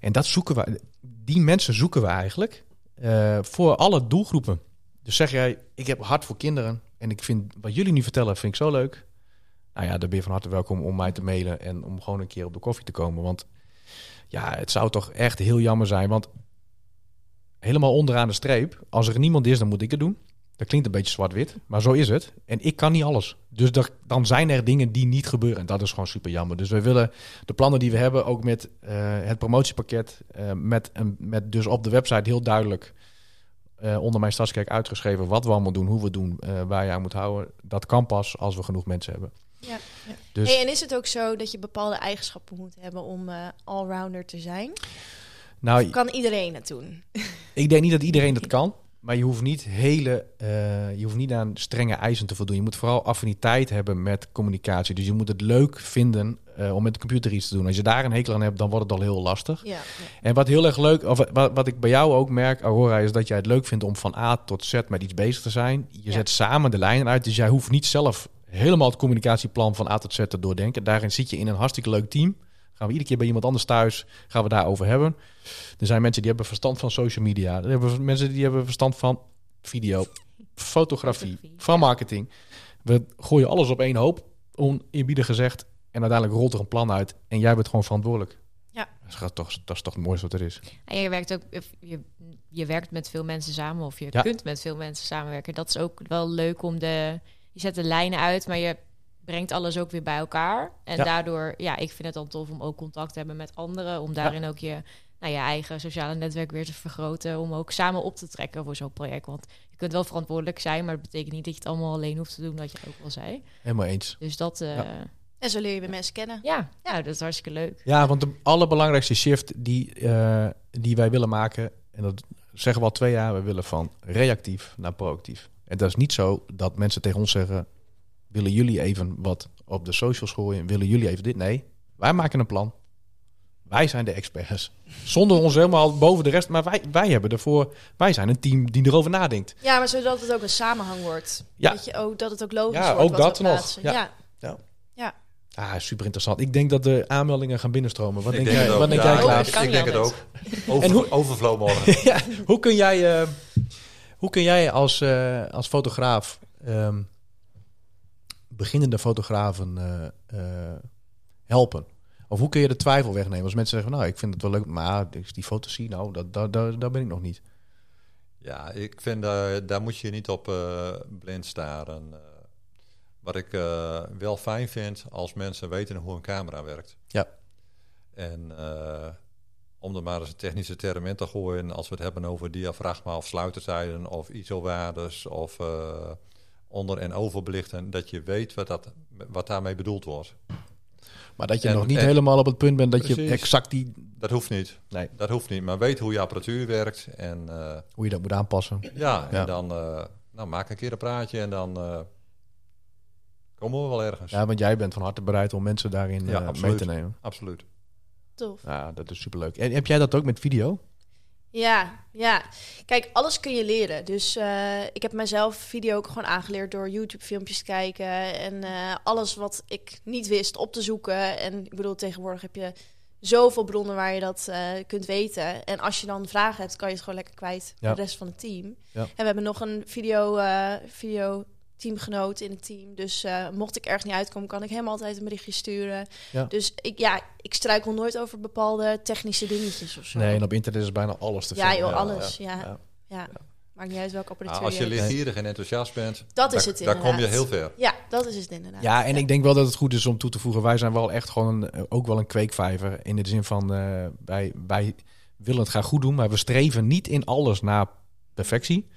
Speaker 2: En dat zoeken we, die mensen zoeken we eigenlijk eh, voor alle doelgroepen. Dus zeg jij, ik heb hart voor kinderen en ik vind wat jullie nu vertellen, vind ik zo leuk. Nou ja, dan ben je van harte welkom om mij te mailen en om gewoon een keer op de koffie te komen. Want ja, het zou toch echt heel jammer zijn. Want helemaal onderaan de streep, als er niemand is, dan moet ik het doen. Dat klinkt een beetje zwart-wit, maar zo is het. En ik kan niet alles. Dus dan zijn er dingen die niet gebeuren. En dat is gewoon super jammer. Dus wij willen de plannen die we hebben, ook met eh, het promotiepakket, eh, met, een, met dus op de website heel duidelijk eh, onder mijn stadskerk uitgeschreven wat we allemaal doen, hoe we doen, waar je aan moet houden. Dat kan pas als we genoeg mensen hebben.
Speaker 3: Ja, ja.
Speaker 2: Dus
Speaker 3: Hey, en is het ook zo dat je bepaalde eigenschappen moet hebben om eh allrounder te zijn?
Speaker 2: nou,
Speaker 3: Kan iedereen het doen? *laughs*
Speaker 2: Ik denk niet dat iedereen dat *laughs* kan. Maar je hoeft niet hele, eh, je hoeft niet aan strenge eisen te voldoen. Je moet vooral affiniteit hebben met communicatie. Dus je moet het leuk vinden eh, om met de computer iets te doen. Als je daar een hekel aan hebt, dan wordt het al heel lastig.
Speaker 3: Ja, ja.
Speaker 2: En wat heel erg leuk, of wat, wat ik bij jou ook merk, Aurora, is dat jij het leuk vindt om van A tot Z met iets bezig te zijn. Je
Speaker 3: Ja.
Speaker 2: zet samen de lijnen uit. Dus jij hoeft niet zelf helemaal het communicatieplan van A tot Z te doordenken. Daarin zit je in een hartstikke leuk team. Gaan we iedere keer bij iemand anders thuis, gaan we daarover hebben. Er zijn mensen die hebben verstand van social media. Er hebben mensen die hebben verstand van video, *laughs* fotografie,
Speaker 4: Fotografie,
Speaker 2: van marketing. We gooien alles op één hoop, oneerbiedig gezegd. En uiteindelijk rolt er een plan uit. En jij bent gewoon verantwoordelijk.
Speaker 3: Ja.
Speaker 2: Dat is toch, dat is toch het mooiste wat er is.
Speaker 4: En je werkt ook, je, je werkt met veel mensen samen of je
Speaker 2: Ja.
Speaker 4: kunt met veel mensen samenwerken. Dat is ook wel leuk om de, je zet de lijnen uit, maar je brengt alles ook weer bij elkaar. En
Speaker 2: Ja.
Speaker 4: daardoor, ja, ik vind het dan tof om ook contact te hebben met anderen, om daarin ook je, nou, je eigen sociale netwerk weer te vergroten, om ook samen op te trekken voor zo'n project. Want je kunt wel verantwoordelijk zijn, maar dat betekent niet dat je het allemaal alleen hoeft te doen, dat je ook wel zei.
Speaker 2: Helemaal eens.
Speaker 4: Dus dat, eh,
Speaker 2: Ja.
Speaker 4: ja,
Speaker 3: En zo leer je weer mensen kennen.
Speaker 4: ja. Nou, dat is hartstikke leuk.
Speaker 2: Ja, want de allerbelangrijkste shift die, eh, die wij willen maken, en dat zeggen we al twee jaar, we willen van reactief naar proactief. En dat is niet zo dat mensen tegen ons zeggen, willen jullie even wat op de socials gooien, willen jullie even dit? Nee, wij maken een plan. Wij zijn de experts. Zonder ons helemaal boven de rest, maar wij, wij hebben ervoor, wij zijn een team die erover nadenkt.
Speaker 3: Ja, maar zodat het ook een samenhang wordt.
Speaker 2: Ja.
Speaker 3: Dat, je ook, dat het ook logisch
Speaker 2: Ja,
Speaker 3: wordt
Speaker 2: ook
Speaker 3: wat
Speaker 2: dat nog.
Speaker 3: plaatsen.
Speaker 2: Ja.
Speaker 3: Ja.
Speaker 2: Ah, super interessant. Ik denk dat de aanmeldingen gaan binnenstromen. Wat
Speaker 5: Ik
Speaker 2: denk, jij,
Speaker 5: het ook.
Speaker 2: wat denk
Speaker 5: Ja,
Speaker 2: jij, Klaas?
Speaker 5: Ik, denk het ook. Over,
Speaker 2: En hoe-
Speaker 5: Overflow morgen. *laughs*
Speaker 2: ja, hoe kun jij, eh, hoe kun jij als, eh, als fotograaf ehm, beginnende fotografen eh, eh, helpen? Of hoe kun je de twijfel wegnemen als mensen zeggen, nou, ik vind het wel leuk, maar ik die foto's zie, nou, dat, dat, dat, daar ben ik nog niet.
Speaker 5: Ja, ik vind eh, daar moet je niet op blind staren. Wat ik wel fijn vind als mensen weten hoe een camera werkt.
Speaker 2: Ja.
Speaker 5: En om er maar eens een technische term in te gooien, als we het hebben over diafragma of sluitertijden of ISO-waardes of eh, onder- en overbelichten, dat je weet wat, dat, wat daarmee bedoeld wordt.
Speaker 2: Maar dat je
Speaker 5: En-
Speaker 2: nog niet
Speaker 5: en-
Speaker 2: helemaal op het punt bent dat je exact die,
Speaker 5: Dat hoeft niet.
Speaker 2: Nee.
Speaker 5: Dat hoeft niet. Maar weet hoe je apparatuur werkt. En eh,
Speaker 2: hoe je dat moet aanpassen.
Speaker 5: ja,
Speaker 2: Ja.
Speaker 5: en dan eh, nou, maak een keer een praatje en dan komen we wel ergens.
Speaker 2: Ja, want jij bent van harte bereid om mensen daarin
Speaker 5: Ja,
Speaker 2: mee te nemen.
Speaker 5: Absoluut.
Speaker 3: Tof.
Speaker 2: Ja, dat is superleuk. En heb jij dat ook met video?
Speaker 3: Ja, ja. Kijk, alles kun je leren. Dus eh, ik heb mezelf video ook gewoon aangeleerd door YouTube-filmpjes te kijken. En eh, alles wat ik niet wist op te zoeken. En ik bedoel, tegenwoordig heb je zoveel bronnen waar je dat eh, kunt weten. En als je dan vragen hebt, kan je het gewoon lekker kwijt
Speaker 2: Ja.
Speaker 3: de rest van het team.
Speaker 2: Ja.
Speaker 3: En we hebben nog een video, video teamgenoot in het team. Dus eh, mocht ik ergens niet uitkomen, kan ik hem altijd een berichtje sturen.
Speaker 2: Ja.
Speaker 3: Dus ik, ja, ik struikel nooit over bepaalde technische dingetjes of zo.
Speaker 2: Nee, en op internet is bijna alles te
Speaker 3: Ja,
Speaker 2: vinden.
Speaker 3: joh, alles, ja.
Speaker 2: ja.
Speaker 3: Ja, maakt niet uit welke
Speaker 5: Nou,
Speaker 3: apparatuur
Speaker 5: als je leergierig en enthousiast bent,
Speaker 3: Dat is
Speaker 5: daar,
Speaker 3: het
Speaker 5: daar kom je heel ver.
Speaker 3: Ja, dat is het inderdaad.
Speaker 2: Ja, en ik denk wel dat het goed is om toe te voegen. Wij zijn wel echt gewoon een, ook wel een kweekvijver. In de zin van, eh, wij, wij willen het graag goed doen, maar we streven niet in alles naar perfectie.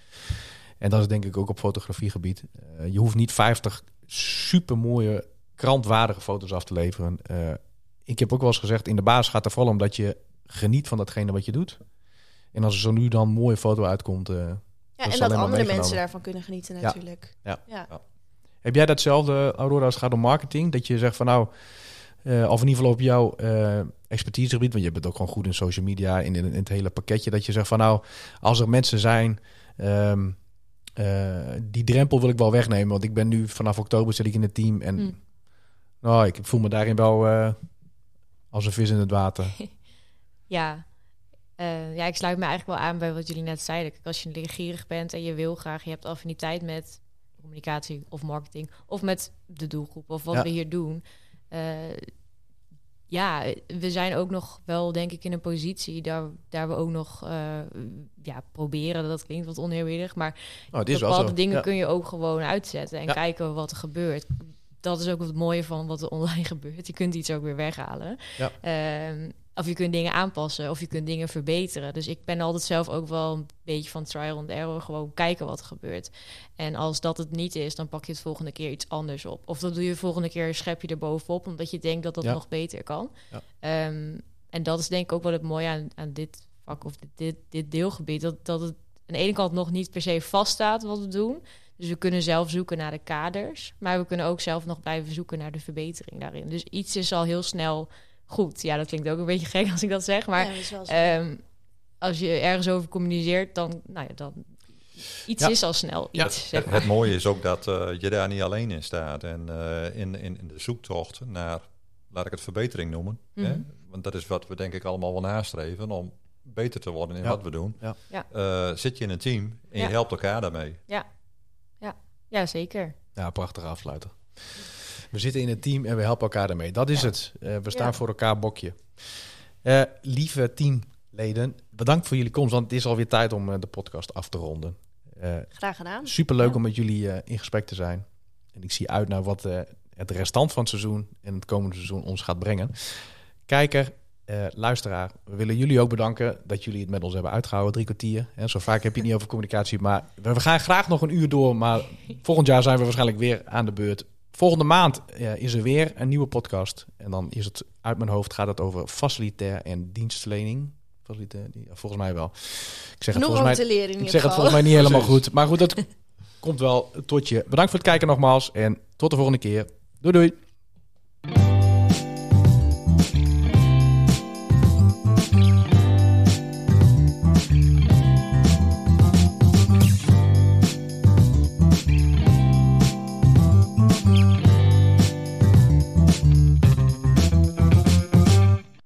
Speaker 2: En dat is denk ik ook op fotografiegebied. Eh, je hoeft niet 50 supermooie, krantwaardige foto's af te leveren. Eh, ik heb ook wel eens gezegd, in de basis gaat het vooral om dat je geniet van datgene wat je doet. En als er zo nu dan een mooie foto uitkomt, eh,
Speaker 3: Ja, en dat andere mensen daarvan kunnen genieten natuurlijk.
Speaker 2: Ja.
Speaker 3: ja.
Speaker 2: Heb jij datzelfde, Aurora, als het gaat om marketing? Dat je zegt van nou, of in ieder geval op jouw eh, expertisegebied, want je bent ook gewoon goed in social media, in, in, in het hele pakketje, dat je zegt van nou, als er mensen zijn, ehm, eh, die drempel wil ik wel wegnemen, want ik ben nu vanaf oktober zit ik in het team en
Speaker 4: Hm.
Speaker 2: nou, ik voel me daarin wel eh, als een vis in het water. *laughs*
Speaker 4: Ja. Eh, ja, ik sluit me eigenlijk wel aan bij wat jullie net zeiden. Kijk, als je leergierig bent en je wil graag, je hebt affiniteit met communicatie of marketing of met de doelgroep of wat
Speaker 2: Ja.
Speaker 4: we hier doen. Eh, ja, we zijn ook nog wel, denk ik, in een positie daar, daar we ook nog eh, ja, proberen. Dat klinkt wat oneerbiedig, maar
Speaker 2: wel
Speaker 4: bepaalde dingen
Speaker 2: Ja.
Speaker 4: kun je ook gewoon uitzetten en
Speaker 2: Ja.
Speaker 4: kijken wat er gebeurt. Dat is ook het mooie van wat er online *laughs* gebeurt. Je kunt iets ook weer weghalen.
Speaker 2: Ja.
Speaker 4: Ehm, of je kunt dingen aanpassen of je kunt dingen verbeteren. Dus ik ben altijd zelf ook wel een beetje van trial and error. Gewoon kijken wat er gebeurt. En als dat het niet is, dan pak je het volgende keer iets anders op. Of dan doe je de volgende keer schep je er bovenop, omdat je denkt dat dat
Speaker 2: Ja.
Speaker 4: nog beter kan.
Speaker 2: Ja.
Speaker 4: Ehm, en dat is denk ik ook wel het mooie aan, aan dit vak of dit, dit, dit deelgebied. Dat, dat het aan de ene kant nog niet per se vaststaat wat we doen. Dus we kunnen zelf zoeken naar de kaders. Maar we kunnen ook zelf nog blijven zoeken naar de verbetering daarin. Dus iets is al heel snel goed. Ja, dat klinkt ook een beetje gek als ik dat zeg. Maar
Speaker 3: Ja, dat
Speaker 4: ehm, als je ergens over communiceert, dan, nou ja, dan iets
Speaker 2: Ja.
Speaker 4: is al snel
Speaker 2: Ja.
Speaker 4: iets. zeg
Speaker 5: Het,
Speaker 4: maar.
Speaker 5: het mooie is ook dat eh, je daar niet alleen in staat. En eh, in, in, in de zoektocht naar, laat ik het verbetering noemen. hè?
Speaker 4: Mhm.
Speaker 5: Want dat is wat we denk ik allemaal wel nastreven om beter te worden in
Speaker 2: Ja.
Speaker 5: wat we doen.
Speaker 2: Ja.
Speaker 4: Ja.
Speaker 5: Eh, zit je in een team en
Speaker 4: Ja.
Speaker 5: je helpt elkaar daarmee.
Speaker 4: Ja, zeker.
Speaker 2: Ja, prachtig afsluiten. We zitten in een team en we helpen elkaar daarmee. Dat is het. Eh, we staan
Speaker 3: Ja.
Speaker 2: voor elkaar bokje. Eh, lieve teamleden, bedankt voor jullie komst, want het is alweer tijd om eh, de podcast af te ronden.
Speaker 3: Graag gedaan.
Speaker 2: Super leuk
Speaker 4: Ja.
Speaker 2: om met jullie in gesprek te zijn. En ik zie uit naar wat het restant van het seizoen en het komende seizoen ons gaat brengen. Kijker, luisteraar, we willen jullie ook bedanken dat jullie het met ons hebben uitgehouden, drie kwartier. Hè, zo vaak heb je het niet over communicatie, maar we gaan graag nog een uur door. Maar volgend jaar zijn we waarschijnlijk weer aan de beurt. Volgende maand eh, is er weer een nieuwe podcast. En dan is het uit mijn hoofd gaat het over facilitair en dienstverlening. Facilitair, volgens mij wel. Ik zeg het
Speaker 3: Genoeg
Speaker 2: volgens
Speaker 3: om
Speaker 2: mij
Speaker 3: te leren in
Speaker 2: ik zeg het volgens mij niet helemaal goed. Maar goed, dat *laughs* komt wel tot je. Bedankt voor het kijken nogmaals. En tot de volgende keer. Doei doei.